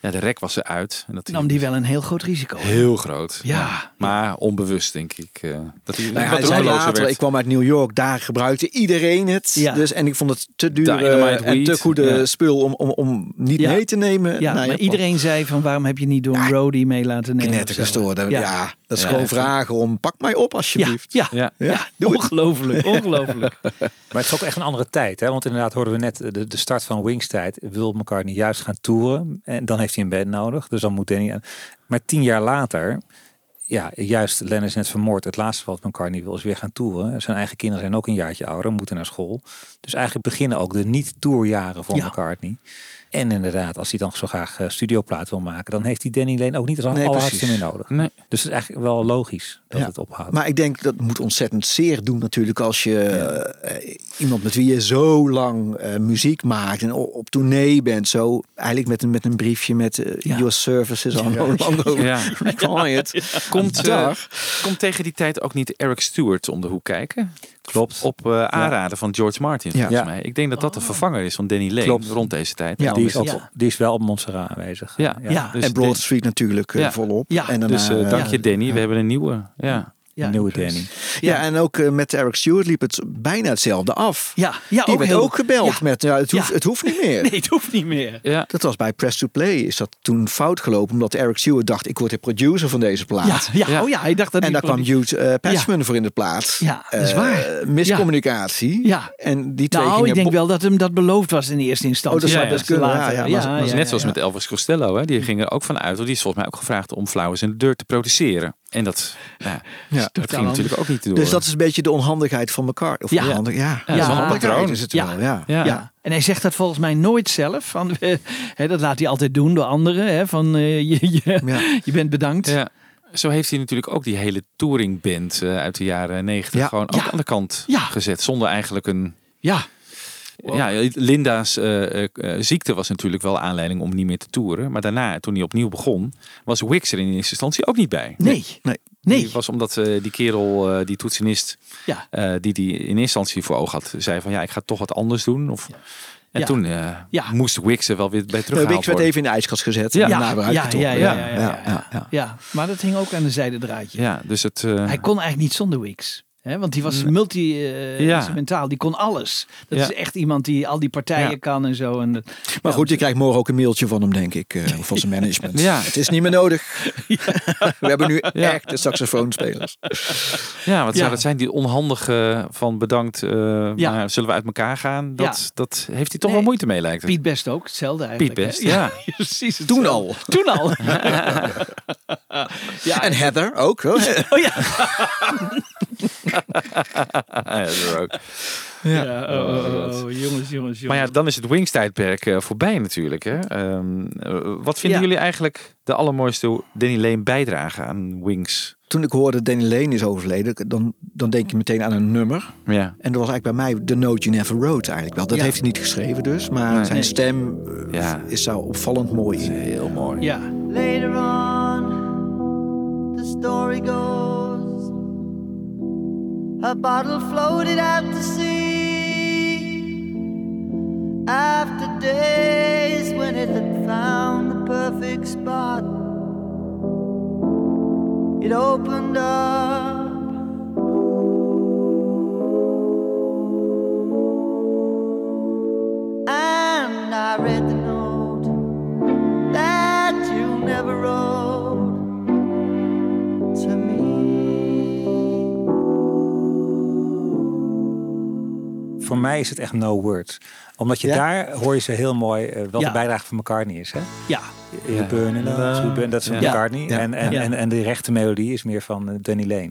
ja, de rek was eruit. En dat
Nam die wel een heel groot risico.
heel groot.
Ja.
Maar onbewust denk ik. eh, dat hij
Nou, hij zei later,
werd.
ik kwam uit New York, daar gebruikte iedereen het.
Ja.
Dus, en ik vond het te duur eh, en te goede
ja.
spul om, om, om niet
Ja.
mee te nemen.
Ja,
naar
maar
Japan.
iedereen zei van waarom heb je niet door een roadie mee laten nemen?
Net gestoord. Ja. Ja, dat is
Ja,
gewoon vragen om pak mij op
Ja,
alsjeblieft.
ja,
Ja.
ja,
het.
ongelooflijk, [laughs] ongelooflijk.
Maar het is ook echt een andere tijd. Hè? Want inderdaad hoorden we net de, de start van Wings tijd. Wil McCartney juist gaan toeren. En dan heeft hij een band nodig. Dus dan moet Danny... aan- Maar tien jaar later... Ja, juist Lennon is net vermoord. Het laatste wat McCartney wil is weer gaan toeren. Zijn eigen kinderen zijn ook een jaartje ouder. Moeten naar school. Dus eigenlijk beginnen ook de niet-tourjaren
Ja.
McCartney. En inderdaad, als hij dan zo graag eh, studioplaat wil maken... dan heeft hij Danny Lane ook niet als
Nee,
allerhardste
precies.
meer nodig.
Nee.
Dus het is eigenlijk wel logisch dat
Ja.
het ophoudt.
Maar ik denk dat moet ontzettend zeer doen natuurlijk als je eh, iemand met wie je zo lang eh, muziek maakt en op, op tournee bent. Zo eigenlijk met een, met een briefje met
Ja.
your services longer
Ja.
required.
Komt, komt tegen die tijd ook niet Eric Stewart om de hoek kijken?
Klopt.
Op eh, aanraden van George Martin, volgens
Ja.
mij. Ik denk dat dat de vervanger is van Danny Lane
Klopt.
rond deze tijd.
Ja,
die,
is
die wel op Montserrat aanwezig.
Ja,
Ja.
Dus
en Broad Street natuurlijk eh,
Ja.
volop.
Ja.
en daarna,
dus eh, dank je Danny, we hebben een nieuwe. Ja.
Ja,
nieuwe. Danny.
Ja, en ook eh, met Eric Stewart liep het bijna hetzelfde af.
Ja, ja
Die
ook
werd
heel-
ook gebeld
Ja.
met, ja, het, hoeft,
Ja.
het hoeft niet meer. [laughs]
Nee, het hoeft niet meer.
Ja.
Dat was bij Press to Play. Is dat toen fout gelopen omdat Eric Stewart dacht ik word de producer van deze plaat.
Ja, ja,
Ja.
oh ja, hij dacht dat
En daar kwam
produ-
Jude eh, Patchman voor in de plaats.
Ja, dat is
Eh,
waar.
miscommunicatie.
Ja.
En die twee
Nou, ik denk wel dat hem dat beloofd was in eerste instantie.
Oh, dat
zou
kunnen,
later-
ja, ja,
net zoals
ja.
met Elvis Costello. Hè? Die ging er ook van uit. Die is volgens mij ook gevraagd om Flowers in de deur te produceren. En dat, ja, dat
totaal
ging natuurlijk ook niet door.
Dus dat is een beetje de onhandigheid van elkaar. Of
Ja.
onhandig- ja.
Ja, dat een
onhandigheid
patroon.
is het
Ja.
wel. Ja.
Ja.
Ja. En hij zegt dat volgens mij nooit zelf. Van, [laughs] hè, dat laat hij altijd doen door anderen. Hè, van eh, je, je,
Ja. [laughs]
je bent bedankt.
Ja. Zo heeft hij natuurlijk ook die hele touringband eh, uit de jaren negentig
Ja.
gewoon ook
Ja.
aan de kant
Ja.
gezet. Zonder eigenlijk een...
Ja.
Ja, Linda's eh, eh, eh, ziekte was natuurlijk wel aanleiding om niet meer te toeren. Maar daarna, toen hij opnieuw begon, was Wix er in eerste instantie ook niet bij.
Nee.
Nee.
Nee.
Die was omdat eh, die kerel, eh, die toetsenist,
Ja.
eh, die die in eerste instantie voor oog had, zei van ja, ik ga toch wat anders doen. Of, En
Ja.
toen eh,
Ja.
moest Wix er wel weer bij teruggehaald
Wix werd even in de ijskast gezet.
Ja.
en
Ja, ja, ja, ja, ja, ja, ja,
ja, ja.
Ja, maar dat hing ook aan de zijde draadje.
Ja, dus het... eh,
Hij kon eigenlijk niet zonder Wix. Hè, want die was
Nee.
multi-instrumentaal. die kon alles. Dat
Ja.
is echt iemand die al die partijen
Ja.
kan en zo. En dat,
Maar goed, je krijgt morgen ook een mailtje van hem, denk ik. eh, van zijn management. [laughs]
Ja.
Het is niet meer nodig. [laughs] We hebben nu
Ja.
echte saxofoonspelers.
Ja, wat zou dat zijn? Die onhandige van bedankt, eh,
Ja.
maar zullen we uit elkaar gaan? Dat,
Ja.
dat heeft hij toch
Nee.
wel moeite mee, lijkt het.
Piet Best ook, hetzelfde eigenlijk.
Piet Best, ja. [laughs]
precies.
Toen al.
Toen al. ja,
En Heather ook. Hoor.
Oh ja. [laughs]
ja, dat is er ook.
Ja, oh, oh, oh, oh, jongens, jongens, jongens.
Maar ja, dan is het Wings-tijdperk eh, voorbij natuurlijk. Hè? Ehm, eh, wat vinden
Ja.
jullie eigenlijk de allermooiste Danny Lane bijdrage aan Wings?
Toen ik hoorde Danny Lane is overleden, dan, dan denk je meteen aan een nummer.
Ja.
En dat was eigenlijk bij mij The Note You Never Wrote eigenlijk wel. Dat
Ja.
heeft hij niet geschreven dus. Maar
Nee.
zijn stem eh,
Ja.
is daar opvallend mooi in.
Heel mooi.
Ja,
Later on, the story goes, her bottle floated out to sea. After days when it had found the perfect spot, it opened up. And I read the note that you never wrote
Voor mij is het echt no words. Omdat je
Ja?
daar hoor je ze heel mooi, eh, wel
Ja.
de bijdrage van McCartney is. Hè?
Ja.
Burn in love, sweet burn, dat is van
Ja.
McCartney.
Ja.
En, en,
Ja.
en, en de rechte melodie is meer van eh, Danny Lane.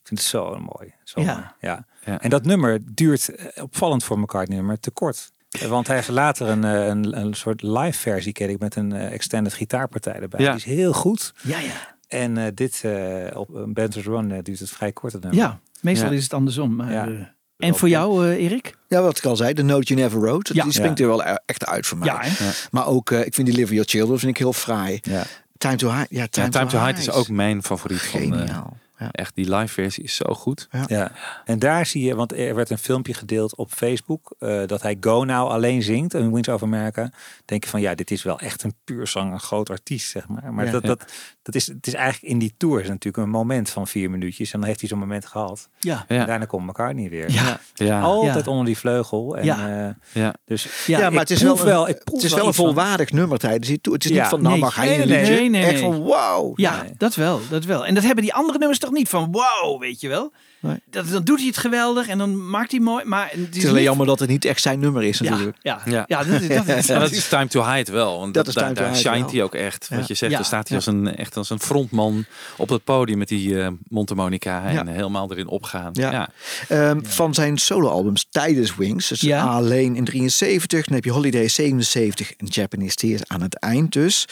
Ik vind het zo mooi. Zo
Ja.
mooi. Ja. En dat nummer duurt eh, opvallend voor McCartney nummer te kort. Eh, Want hij heeft later een, eh, een, een soort live versie, ken ik, met een eh, extended gitaarpartij erbij.
Ja.
Die is heel goed.
Ja, ja.
En eh, dit eh, op een Run eh, duurt het vrij kort. het nummer.
Ja, meestal
Ja.
is het andersom. Maar,
Ja.
En voor jou, eh, Erik?
Ja, wat ik al zei, de Note You Never Wrote.
Ja.
Die springt
Ja.
er wel e- echt uit voor mij.
Ja.
Maar ook, eh, ik vind die Live Your Children vind ik heel fraai.
Ja.
Time to Hide. Ja, Time,
Ja, Time to Hide
Hide
is ook mijn favoriet. Van, eh,
Geniaal.
Echt, die live versie is zo goed.
Ja. En daar zie je, want er werd een filmpje gedeeld op Facebook eh, dat hij Go Now alleen zingt in Wings of America. Denk je van ja, dit is wel echt een puur zang, een groot artiest, zeg maar. Maar
Ja.
dat,
Ja.
dat, dat is, het is eigenlijk in die tour is natuurlijk een moment van vier minuutjes. En dan heeft hij zo'n moment gehad.
Ja.
En daarna komt elkaar niet weer.
Ja.
Ja.
Altijd
Ja.
onder die vleugel. En,
Ja.
eh,
Ja.
Dus
Ja, maar het is wel, een, het is wel een
iets van-
volwaardig nummer tijdens die tour. Het is
Ja.
niet van, nou
Nee.
mag hij
Nee, nee, nee, nee,
Echt van, wauw.
Ja, dat wel, dat wel. En dat hebben die andere nummers toch niet van wow, weet je wel.
Nee.
Dat, dan doet hij het geweldig en dan maakt hij mooi. Maar het is,
Het is alleen jammer dat het niet echt zijn nummer is
Ja,
natuurlijk.
ja,
Ja,
ja. dat is, dat is, [laughs]
Ja, dat is Time to Hide wel. Want
Dat
dat
is
daar,
Time to
daar
Hide
shined
wel.
hij ook echt.
Ja.
Wat je zegt,
Ja.
daar staat hij
Ja.
als een, echt als een frontman op het podium met die eh mondharmonica en helemaal erin opgaan.
Ja.
Ja.
Ehm, Van zijn soloalbums tijdens Wings. Dus
Ja.
alleen in 73. Dan heb je Holiday 77 en Japanese Tears aan het eind dus.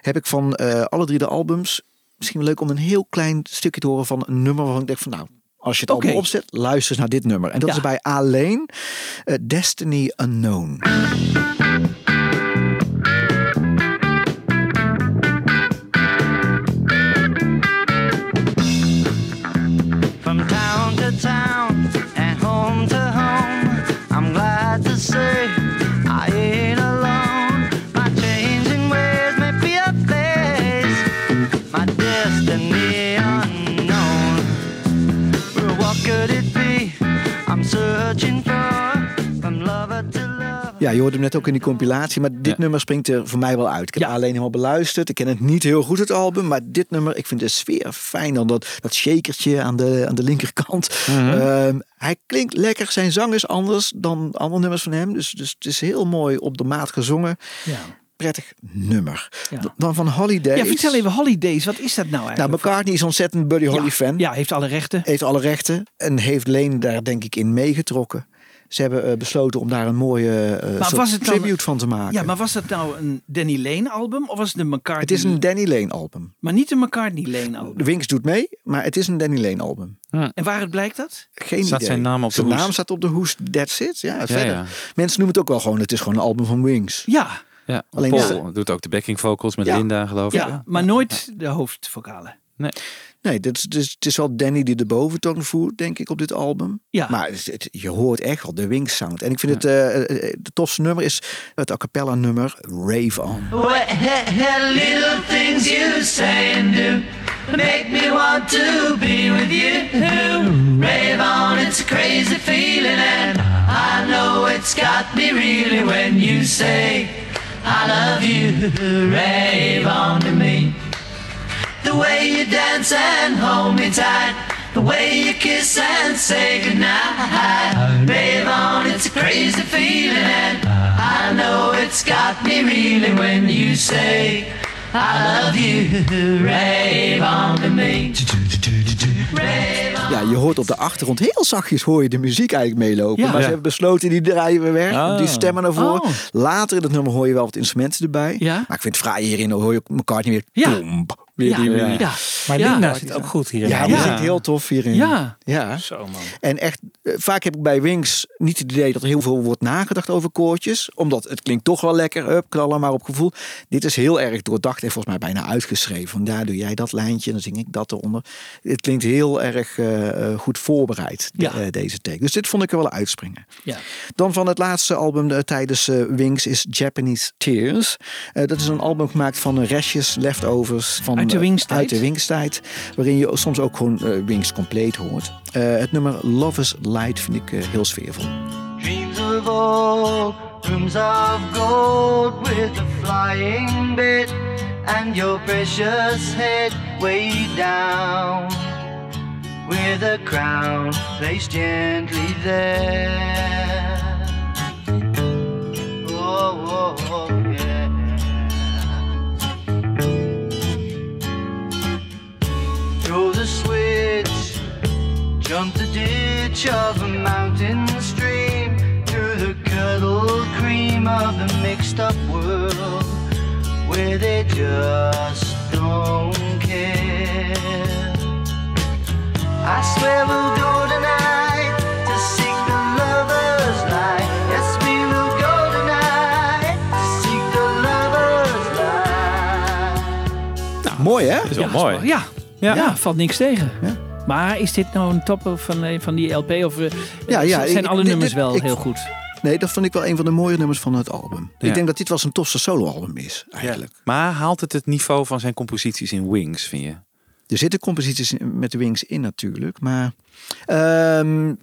Heb ik van eh, alle drie de albums... Misschien wel leuk om een heel klein stukje te horen van een nummer waarvan ik denk van nou... Als je het
Oké.
opzet, luister eens naar dit nummer. En dat
Ja.
is bij alleen eh, Destiny Unknown. Ja, je hoorde hem net ook in die compilatie, maar dit nummer springt er voor mij wel uit. Ik heb alleen helemaal beluisterd. Ik ken het niet heel goed, het album, maar dit nummer, ik vind de sfeer fijn. Dan dat, dat shakertje aan de, aan de linkerkant. Ehm, hij klinkt lekker, zijn zang is anders dan andere nummers van hem. Dus, dus het is heel mooi op de maat gezongen.
Ja.
Prettig nummer.
Ja.
Dan van Holidays.
Ja, vertel even Holidays. Wat is dat nou
Nou,
eigenlijk?
McCartney is ontzettend Buddy Holly
ja,
fan.
Ja, heeft alle rechten.
Heeft alle rechten. En heeft Lane daar denk ik in meegetrokken. Ze hebben eh, besloten om daar een mooie eh, tribute van te maken.
Ja, maar was dat nou een Danny Lane album of was het een McCartney?
Het is een Danny Lane album.
Maar niet een McCartney Lane album.
De Winks doet mee, maar het is een Danny Lane album.
En waaruit blijkt dat?
Geen
Staat
idee.
zijn naam op de
Zijn
hoes?
naam staat op de hoes. That's it. Ja,
Ja,
verder.
ja.
Mensen noemen het ook wel gewoon. Het is gewoon een album van Wings.
Ja,
Ja.
Alleen
Paul
ja.
doet ook de backing vocals met
Ja.
Linda, geloof ik.
ja, maar nooit de hoofdvokalen.
Nee.
Nee, is, het, is, het is wel Danny die de boventoon voert, denk ik, op dit album.
Ja.
Maar het, het- je hoort echt wel de Wings sound. En ik vind het, eh, eh, de tofste nummer is het a cappella nummer Rave On.
What little things you say and do make me want to be with you. Rave on, it's a crazy feeling, and I know it's got me really when you say I love you. Rave on to me. The way you dance and hold me tight. The way you kiss and say goodnight. Rave on, it's a crazy feeling, and I know it's got me really when you say I love you. Rave on to me.
Ja, je hoort op de achtergrond heel zachtjes hoor je de muziek eigenlijk meelopen.
Ja.
maar ze hebben besloten die draaien we weg.
Ah.
Die stemmen naar voren.
Oh.
Later in het nummer hoor je wel wat instrumenten erbij.
Ja.
Maar ik vind het fraai hierin hoor je McCartney weer.
Ja.
Tomp, Weer
Ja,
die.
Maar
Ja.
Linda zit ook goed hier.
Ja, die zingt heel tof hierin.
Ja.
ja.
Zo man.
En echt, eh, vaak heb ik bij Wings niet het idee dat er heel veel wordt nagedacht over koortjes. Omdat het klinkt toch wel lekker, up, knallen maar op gevoel. Dit is heel erg doordacht en volgens mij bijna uitgeschreven. Van daar doe jij dat lijntje en dan zing ik dat eronder. Het klinkt heel erg eh, eh, goed voorbereid, de-
Ja.
deze take. Dus dit vond ik er wel uitspringen.
Ja.
Dan van het laatste album tijdens Wings is Japanese Tears. Eh, dat is een album gemaakt van restjes, leftovers. Van,
Uit de
eh,
Wings-tijd?
Uit de Wings-tijd. Waarin je soms ook gewoon eh, Wings compleet hoort. Eh, het nummer Love is Light vind ik eh, heel sfeervol.
Dreams of old, rooms of gold with a flying bit and your precious head weighed down with a crown placed gently there. Oh, oh, oh, jump the ditch of a mountain stream through the curdled cream of the mixed up world where they just don't care. I swear we'll go tonight to seek the lover's light. Yes, we will go tonight to seek the lover's light.
Mooi hè?
Dat is wel
Ja,
mooi.
Ja. Ja.
Ja.
valt niks tegen. Maar is dit nou een top van, van die LP? Of eh,
Ja, ja,
zijn
ik-
alle
dit-
nummers
dit-
wel
ik-
heel goed?
Nee, dat vond ik wel een van de mooie nummers van het album.
Ja.
Ik denk dat dit wel zijn tofste soloalbum is, eigenlijk.
Maar haalt het het niveau van zijn composities in Wings, vind je?
Er zitten composities met de Wings in natuurlijk. Maar ehm,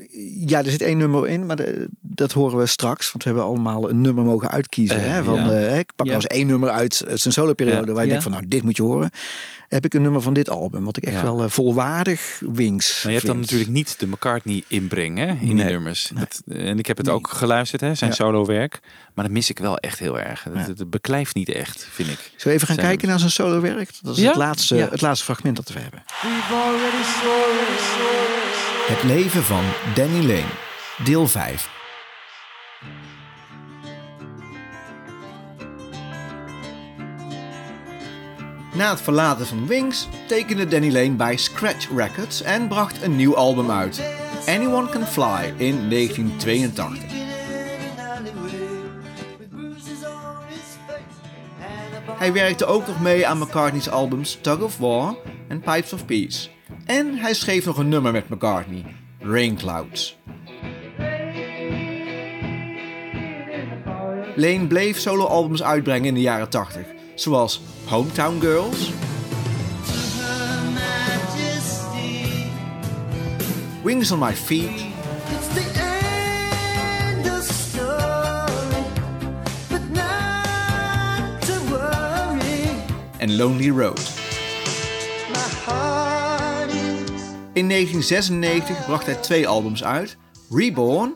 ja, er zit één nummer in. Maar de- dat horen we straks. Want we hebben allemaal een nummer mogen uitkiezen.
Eh,
hè, van,
ja.
eh, ik pak
Ja.
nou eens één nummer uit eh, zijn soloperiode.
Ja.
Waar je
Ja.
denkt van nou, dit moet je horen. Heb ik een nummer van dit album. Wat ik echt
Ja.
wel volwaardig Wings
Maar je hebt dan natuurlijk niet de McCartney inbreng hè, in die
Nee.
nummers. Dat- en ik heb het ook geluisterd, hè, zijn
Ja.
solo werk. Maar dat mis ik wel echt heel erg. Het, het beklijft niet echt, vind ik.
Zullen we even gaan
Zijn
kijken naar zijn solo werk? Dat is
Ja?
het, laatste,
Ja.
het laatste fragment dat we hebben.
We've already
Het leven van Danny Lane, deel 5. Na het verlaten van Wings tekende Danny Lane bij Scratch Records en bracht een nieuw album uit, Anyone Can Fly, in 1982. Hij werkte ook nog mee aan McCartney's albums Tug of War en Pipes of Peace. En hij schreef nog een nummer met McCartney, Rain Clouds. Lane bleef soloalbums uitbrengen in de jaren 80, zoals Hometown Girls, Wings on My Feet en Lonely Road. In 1996 bracht hij twee albums uit, Reborn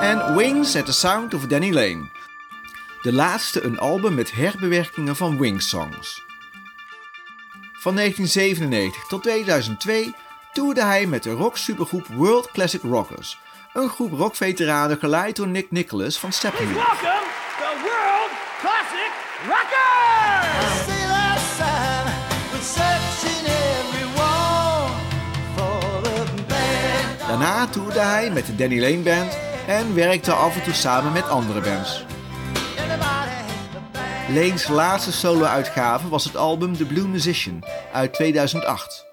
en Wings at the Sound of Danny Lane. De laatste een album met herbewerkingen van Wings songs. Van 1997 tot 2002 toerde hij met de rocksupergroep World Classic Rockers, een groep rockveteranen geleid door Nick Nicholas van Steppenwolf. Daarna toerde hij met de Danny Lane Band en werkte af en toe samen met andere bands. Lane's laatste solo-uitgave was het album The Blue Musician uit 2008.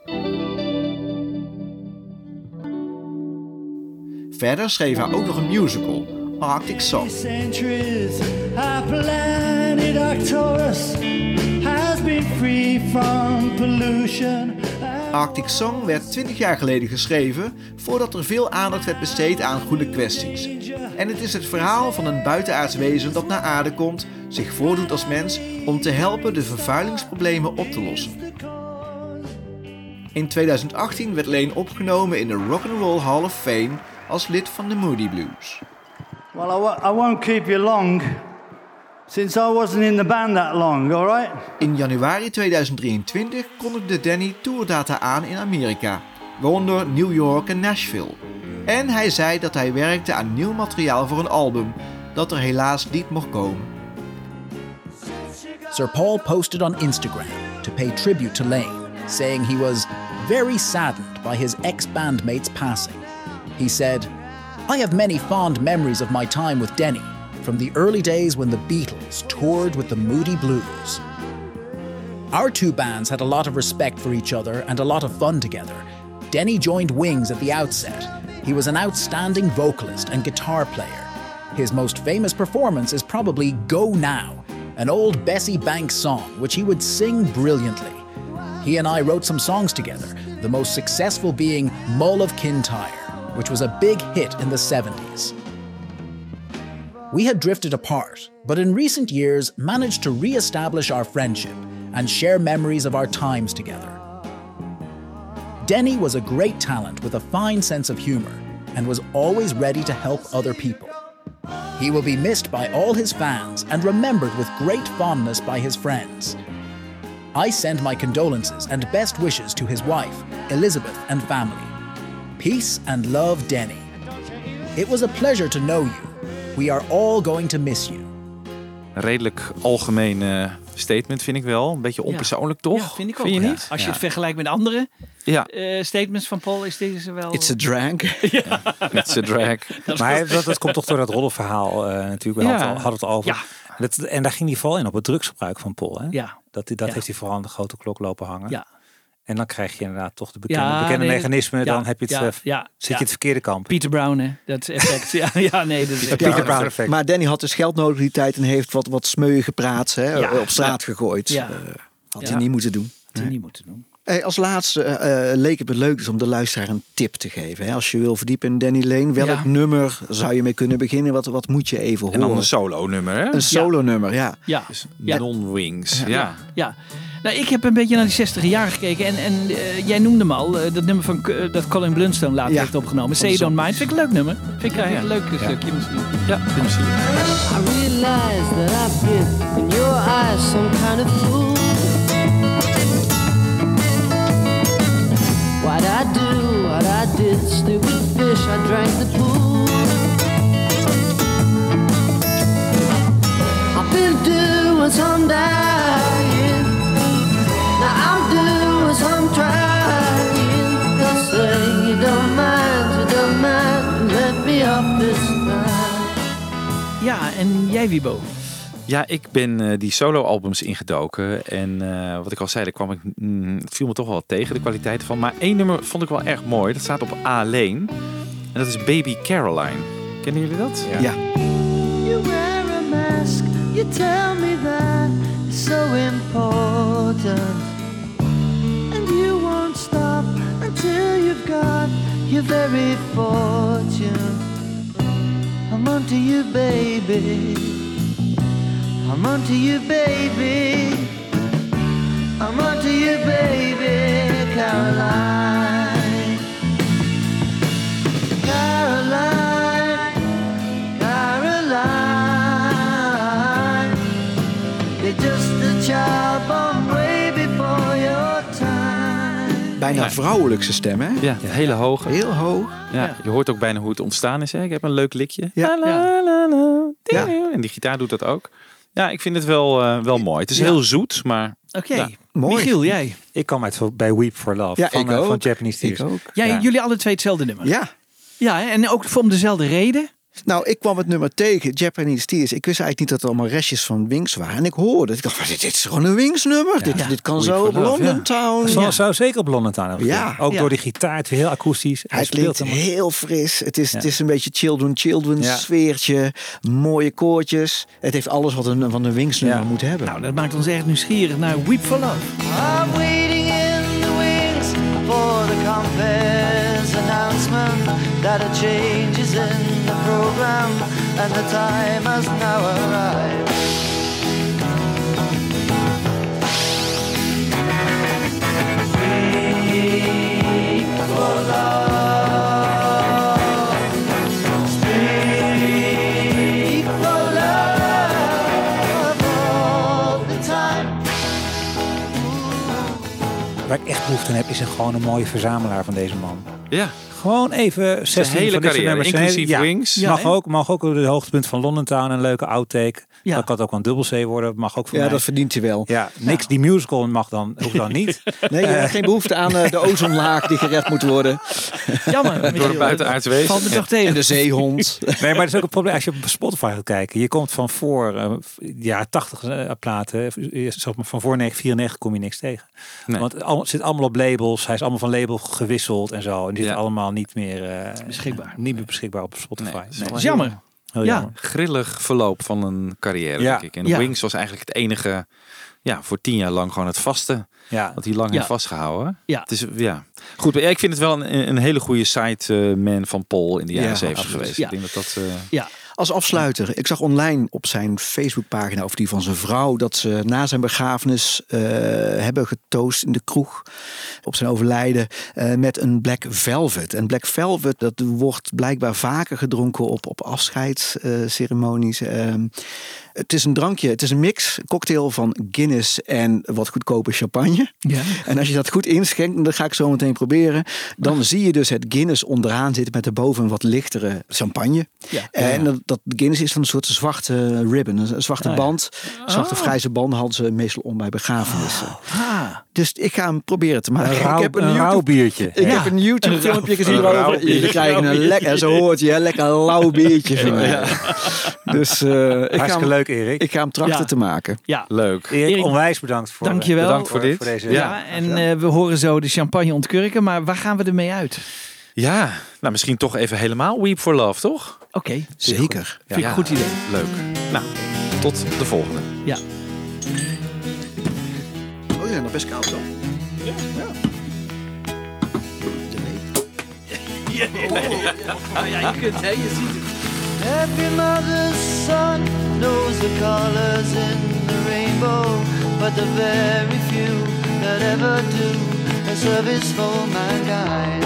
Verder schreef hij ook nog een musical, Arctic Song. Arctic Song werd 20 jaar geleden geschreven voordat er veel aandacht werd besteed aan groene kwesties. En het is het verhaal van een buitenaards wezen dat naar aarde komt, zich voordoet als mens om te helpen de vervuilingsproblemen op te lossen. In 2018 werd Lane opgenomen in de Rock'n'Roll Hall of Fame als lid van de Moody Blues.
Well, I won't keep you long, since I wasn't in the band that long, all right?
In januari 2023 kondigde Danny tourdata aan in Amerika, waaronder New York en Nashville. En hij zei dat hij werkte aan nieuw materiaal voor een album, dat er helaas niet mocht komen.
Sir Paul posted on Instagram to pay tribute to Lane, saying he was very saddened by his ex bandmate's passing. He said, I have many fond memories of my time with Denny, from the early days when the Beatles toured with the Moody Blues. Our two bands had a lot of respect for each other and a lot of fun together. Denny joined Wings at the outset. He was an outstanding vocalist and guitar player. His most famous performance is probably Go Now, an old Bessie Banks song which he would sing brilliantly. He and I wrote some songs together, the most successful being Mull of Kintyre, which was a big hit in the 70s. We had drifted apart, but in recent years managed to re establish our friendship and share memories of our times together. Denny was a great talent with a fine sense of humor and was always ready to help other people. He will be missed by all his fans and remembered with great fondness by his friends. I send my condolences and best wishes to his wife, Elizabeth, and family. Peace and love, Denny. It was a pleasure to know you. We are all going to miss you.
Een redelijk algemeen statement vind ik wel. Een beetje onpersoonlijk toch?
Ja, vind ik ook.
Vind je
Ja.
niet?
Als je
Ja.
het vergelijkt met andere
Ja.
eh, statements van Paul, is deze wel...
It's a drag. [laughs]
It's a drag. [laughs]
Maar dat, dat komt toch door dat rollenverhaal eh, natuurlijk. We
Ja.
hadden het al- hadden het al over.
Ja.
En, dat, en daar ging hij vooral in op het drugsgebruik van Paul. Hè?
Ja.
Dat, dat
Ja.
heeft hij vooral aan de grote klok lopen hangen.
Ja.
En dan krijg je inderdaad toch de bekende,
Ja,
bekende
nee,
mechanismen.
ja,
dan heb je het,
ja,
eh,
ja,
zit
ja.
je het verkeerde kamp.
Peter Brown, hè? Dat effect. ja, [laughs] ja, nee, dat is
Peter
ja.
Brown effect.
Maar Danny had dus geld nodig die tijd en heeft wat, wat smeu gepraat, hè,
Ja.
op straat gegooid.
Ja.
Eh, had
Ja.
hij niet moeten doen.
Had hij niet moeten doen.
Hey, als laatste eh, leek het me leuk dus om de luisteraar een tip te geven. Hè? Als je wil verdiepen in Danny Lane, welk
Ja.
nummer zou je mee kunnen beginnen? Wat, wat moet je even
En
horen?
dan een solo nummer, hè?
Een solo nummer, ja.
Ja. Ja.
Non-wings. Ja.
Ja. Nou, ik heb een beetje naar die 60 jaar gekeken. En, en eh, jij noemde hem al, eh, dat nummer van, K- dat Colin Blunstone later
Ja.
heeft opgenomen. Say Don't. Mind. Vind ik een leuk nummer. Vind ik
Ja,
een leuk
Ja.
stukje misschien.
Ja, misschien.
I realize that I've been in your eyes some kind of fool. What I do, what I did, stupid fish, I drank the pool. I've been doing some dying.
Ja, en jij Wiebo?
Ja, ik ben eh, die solo-albums ingedoken. En eh, wat ik al zei, daar kwam ik, mm, het viel me toch wel tegen, de kwaliteit van. Maar één nummer vond ik wel erg mooi. Dat staat op A alleen. En dat is Baby Caroline. Kennen jullie dat?
Ja.
You wear a mask, you tell me that it's so important. Until you've got your very fortune. I'm onto you, baby. I'm onto you, baby. I'm onto you, baby, Caroline.
Bijna vrouwelijkse stem, hè?
Ja, hele hoge.
Heel hoog.
Ja, je hoort ook bijna hoe het ontstaan is. Hè? Ik heb een leuk likje.
Ja.
La, la, la, la, ding. En die gitaar doet dat ook. Ja, ik vind het wel, eh, wel mooi. Het is
Ja.
heel zoet, maar...
Oké.
Ja.
Mooi.
Michiel, jij?
Ik kwam uit voor- bij Weep for Love.
Ja,
van,
ik
eh,
ook.
van Japanese
Ik
Tears.
ook.
Jij,
Ja.
Jullie alle twee hetzelfde nummer?
Ja.
Ja, hè? en ook voor om dezelfde reden?
Nou, ik kwam het nummer tegen, Japanese Tears. Ik wist eigenlijk niet dat er allemaal restjes van Wings waren. En ik hoorde het. Ik dacht, dit, dit is gewoon een Wings nummer. dit, dit kan zo op
Love,
London
ja.
Town.
Zou, zou zeker op London Town hebben
Ja.
Ook
Ja.
door die gitaar, het is heel akoestisch.
Hij
speelt
klinkt heel fris. Het is,
Ja.
het is een beetje children, children
Ja.
sfeertje. Mooie koortjes. Het heeft alles wat een van een Wings nummer
Ja.
moet hebben.
Nou, dat maakt ons echt nieuwsgierig naar Weep for Love.
I'm waiting in the wings for the compass announcement that a change is in program and the time has now arrived. Speak for love. Speak for love all the time.
Waar ik echt behoefte aan heb, is een, gewoon een mooie verzamelaar van deze man.
Ja.
Gewoon even 16
hele
dit
carrière,
nummers.
inclusief
ja,
Wings.
Mag,
Ja,
ook, mag ook de hoogtepunt van London Town een leuke outtake.
Ja.
Dat kan ook wel een dubbel C worden. Mag ook voor
Ja,
mij.
dat verdient hij wel.
Ja, niks. Die musical mag dan, hoeft dan niet. [laughs]
Nee, je hebt geen behoefte aan eh, de [laughs] ozonlaag die gered moet worden.
Jammer. [laughs]
Door de buitenaardse wezen.
Valt toch tegen.
En de zeehond.
Nee, maar dat is ook een probleem als je op Spotify gaat kijken. Je komt van voor eh, ja 80 eh, platen, eh, zeg maar van voor 94 kom je niks tegen.
Nee.
Want het al- zit allemaal op labels. Hij is allemaal van label gewisseld en zo. En die zit allemaal niet meer eh,
Beschikbaar.
Niet meer beschikbaar op Spotify.
Nee, dat is
Nee.
wel
Jammer.
Heel
Ja.
jammer.
Grillig verloop van een carrière,
Ja.
denk ik. En
Ja.
Wings was eigenlijk het enige, ja, voor tien jaar lang gewoon het vaste.
Ja.
Dat hij lang
Ja.
heeft vastgehouden.
Ja.
Het is, ja. Goed, ik vind het wel een, een hele goede sideman van Paul in de jaren
Ja,
70
absoluut.
geweest.
Ja.
Ik denk dat dat... eh,
Ja.
Als afsluiter, ik zag online op zijn Facebookpagina of die van zijn vrouw dat ze na zijn begrafenis eh, hebben getoost in de kroeg op zijn overlijden eh, met een Black Velvet. En Black Velvet dat wordt blijkbaar vaker gedronken op, op afscheidsceremonies. Het is een drankje, het is een mix, een cocktail van Guinness en wat goedkope champagne.
Ja.
En als je dat goed inschenkt, en dat ga ik zo meteen proberen, dan zie je dus het Guinness onderaan zitten met erboven een wat lichtere champagne.
Ja.
En dat, dat Guinness is van een soort zwarte ribbon, een zwarte
Ah,
band. Zwarte
Oh.
grijze band hadden ze meestal om bij begrafenissen.
Ah.
Dus ik ga hem proberen te maken.
Een rauw-
ik heb
een
YouTube,
rauw biertje.
Ik
Ja.
heb een YouTube filmpje
Een
gezien
biertje.
Je krijgt een lekker, zo hoort je, hè, lekker lauw biertje van mij. Dus eh, ik, ga hem,
leuk, Erik.
ik ga hem trachten
Ja.
te maken.
Ja.
Leuk.
Erik, onwijs bedankt voor,
Dankjewel.
Bedankt voor dit.
deze.
Ja, en eh, we horen zo de champagne ontkurken, maar waar gaan we ermee uit?
Ja, nou misschien toch even helemaal Weep for Love, toch?
Oké,
Zeker.
vind ik een goed idee.
Leuk. Nou, tot de volgende.
Ja.
Oh ja, nog best koud zo.
Oh, ja, je kunt, hè, je ziet het.
Every mother's son knows the colors in the rainbow, but the very few that ever do a service for mankind.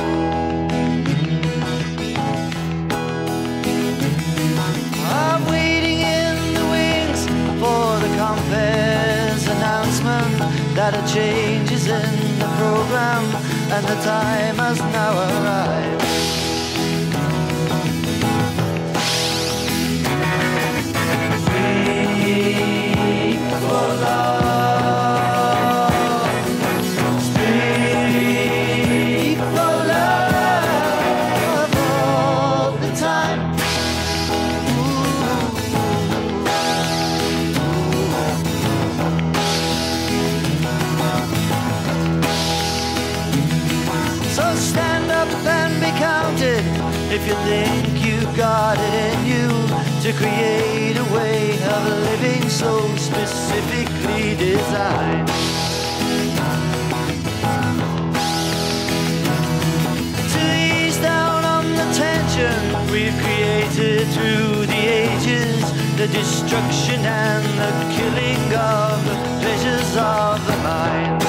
I'm waiting in the wings for the compass announcement that a change is in the program and the time has now arrived. It in you to create a way of living so specifically designed. To ease down on the tension we've created through the ages, the destruction and the killing of the pleasures of the mind.